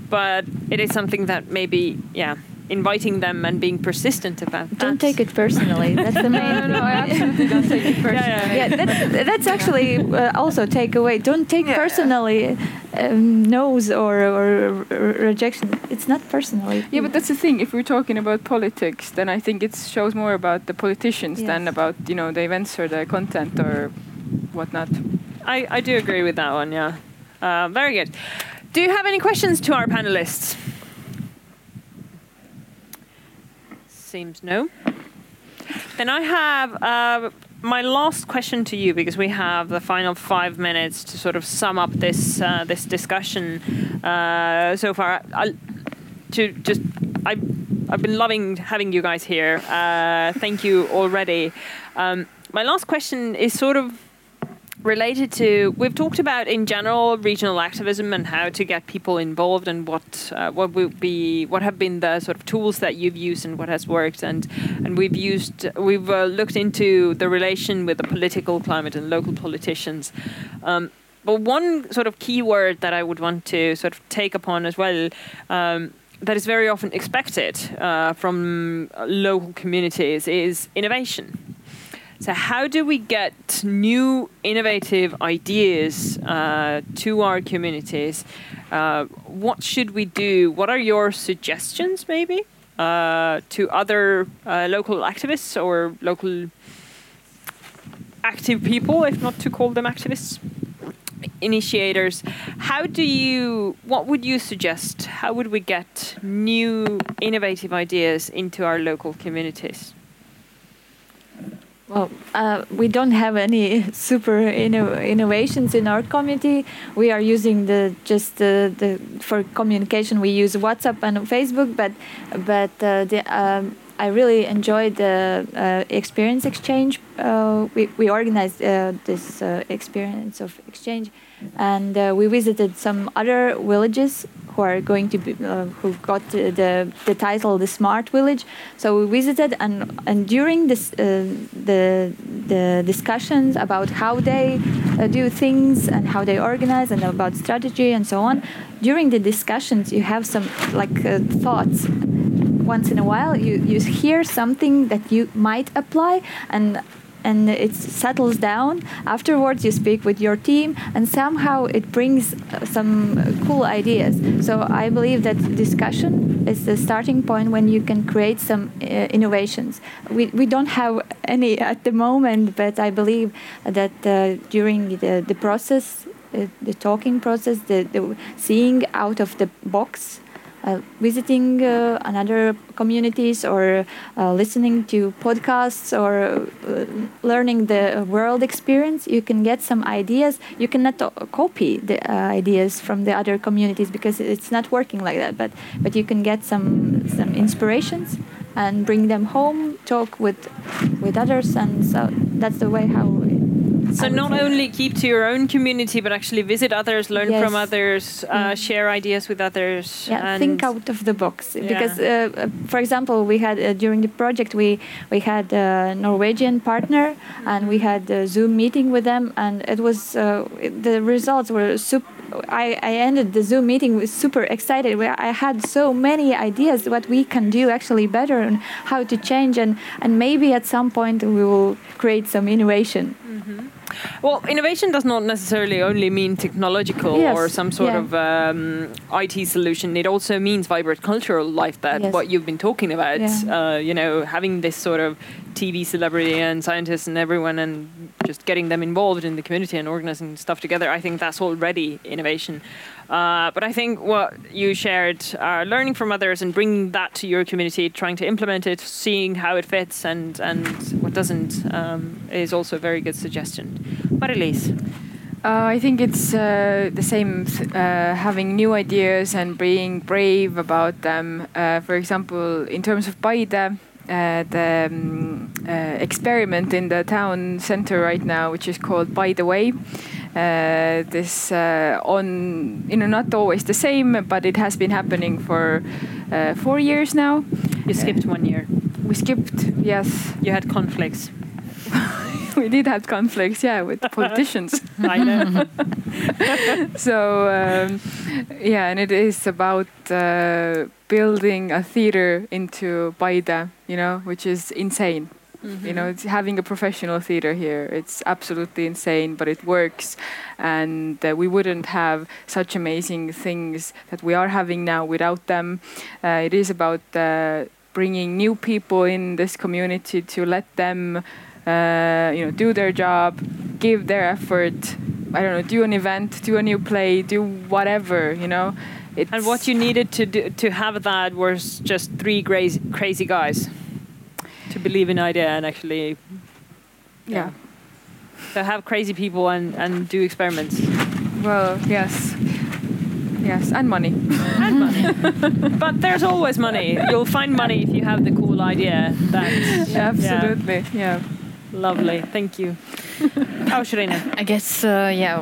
but it is something that maybe yeah, inviting them and being persistent about. That. Don't take it personally. That's the main. no no i absolutely don't take it personally Yeah, yeah. yeah, that's, that's actually uh, also take away. Don't take personally um, no's or, or, or rejection. It's not personally. Yeah, but that's the thing. If we're talking about politics, then I think it shows more about the politicians than about you know the events or the content or whatnot. I, I do agree with that one, yeah. Uh, very good. Do you have any questions to our panelists? Seems no. Then I have uh, my last question to you because we have the final five minutes to sort of sum up this uh, this discussion uh, so far. I'll, to just I I've been loving having you guys here. Uh, thank you already. Um, my last question is sort of related to we've talked about in general regional activism and how to get people involved and what uh, what would be what have been the sort of tools that you've used and what has worked and and we've used we've uh, looked into the relation with the political climate and local politicians um, but one sort of key word that I would want to sort of take upon as well um, that is very often expected uh, from local communities is innovation. So, how do we get new innovative ideas uh, to our communities? Uh, what should we do? What are your suggestions, maybe, uh, to other uh, local activists or local active people, if not to call them activists? initiators. How do you? What would you suggest? How would we get new, innovative ideas into our local communities? Well, uh, we don't have any super inno- innovations in our community. We are using the just the, for communication. We use WhatsApp and Facebook, but but uh, the, um, I really enjoyed the uh, experience exchange. Uh, we we organized uh, this uh, experience of exchange, and uh, we visited some other villages who are going to be uh, who got the, the title the smart village. So we visited and and during this uh, the the discussions about how they uh, do things and how they organize and about strategy and so on. During the discussions, you have some like uh, thoughts once in a while you, you hear something that you might apply and and it settles down. Afterwards you speak with your team and somehow it brings uh, some cool ideas. So i believe that discussion is the starting point when you can create some uh, innovations. We, we don't have any at the moment but i believe that uh, during the, the process uh, the talking process the, the seeing out of the box uh, visiting uh, another communities or uh, listening to podcasts or uh, learning the world experience, you can get some ideas. You cannot copy the uh, ideas from the other communities because it's not working like that. But but you can get some some inspirations and bring them home, talk with with others, and so that's the way how. So not only keep to your own community, but actually visit others, learn from others, uh, Mm. share ideas with others. yeah and think out of the box Yeah. because uh, uh, for example we had uh, during the project we we had a norwegian partner and we had a zoom meeting with them and it was uh, the results were super I, I ended the Zoom meeting with super excited. Where I had so many ideas what we can do actually better and how to change and, and maybe at some point we will create some innovation. Well, innovation does not necessarily only mean technological Yes, or some sort yeah. of um, IT solution. It also means vibrant cultural life. That Yes. what you've been talking about. Yeah. Uh, you know, having this sort of TV celebrity and scientists and everyone, and just getting them involved in the community and organizing stuff together. I think that's already innovation. Uh, but I think what you shared, uh, learning from others and bringing that to your community, trying to implement it, seeing how it fits and and what doesn't, um, is also a very good suggestion. Mari-Liis. Uh, I think it's uh, the same, uh, having new ideas and being brave about them. Uh, for example, in terms of Paide, uh, the um, uh, experiment in the town center right now, which is called By the Way. Uh, this uh, on you know not always the same, but it has been happening for uh, four years now. You skipped one year. We skipped, yes, You had conflicts. we did have conflicts, yeah, with politicians. I know. so um, yeah, and it is about uh, building a theater into Paide, you know, which is insane. You know, it's having a professional theater here. It's absolutely insane, but it works, and uh, we wouldn't have such amazing things that we are having now without them. Uh, it is about uh, bringing new people in this community to let them, uh, you know, do their job, give their effort. I don't know, do an event, do a new play, do whatever. You know, it's and what you needed to do, to have that was just three crazy, crazy guys to believe in idea and actually yeah. to have crazy people and, and do experiments. Well, yes. Yes, and money. and money. but there's always money. You'll find money if you have the cool idea. That Absolutely. Yeah. Lovely. Thank you. Oh, Shirina. I guess, uh, yeah,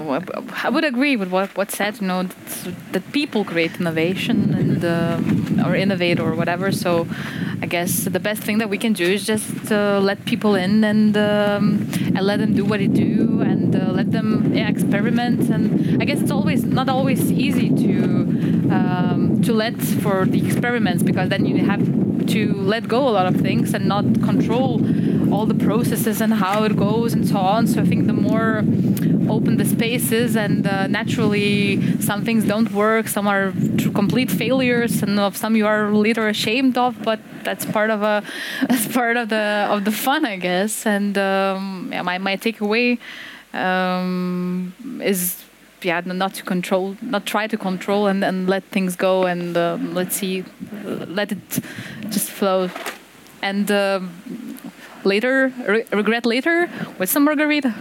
I would agree with what what said. You know, that, that people create innovation and um, or innovate or whatever. So, I guess the best thing that we can do is just uh, let people in and um, and let them do what they do and uh, let them yeah, experiment. And I guess it's always not always easy to um, to let for the experiments because then you have to let go a lot of things and not control all the processes and how it goes and so on. So I think the more open the space is, and uh, naturally some things don't work, some are complete failures, and of some you are later ashamed of. But that's part of a that's part of the of the fun, I guess. And um, yeah, my my takeaway um, is yeah, not to control, not try to control, and, and let things go, and um, let's see, uh, let it just flow, and um, later re- regret later with some margarita.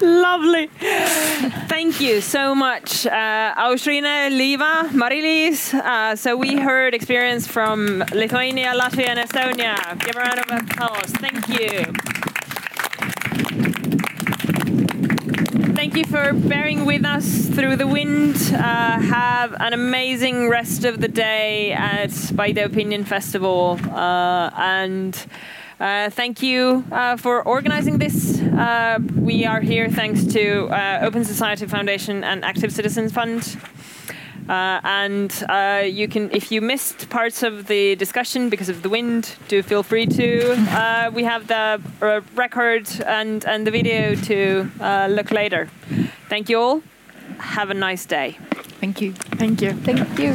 Lovely. Thank you so much, uh, Liva, Mari-Liis. Uh, so we heard experience from Lithuania, Latvia, and Estonia. Give a round of applause. Thank you. Thank you for bearing with us through the wind. Uh, have an amazing rest of the day at the Opinion Festival. Uh, and uh, thank you uh, for organizing this. Uh, we are here thanks to uh, Open Society Foundation and Active Citizens Fund. Uh, and uh, you can, if you missed parts of the discussion because of the wind, do feel free to. Uh, we have the uh, record and, and the video to uh, look later. Thank you all. Have a nice day. Thank you. Thank you. Thank you.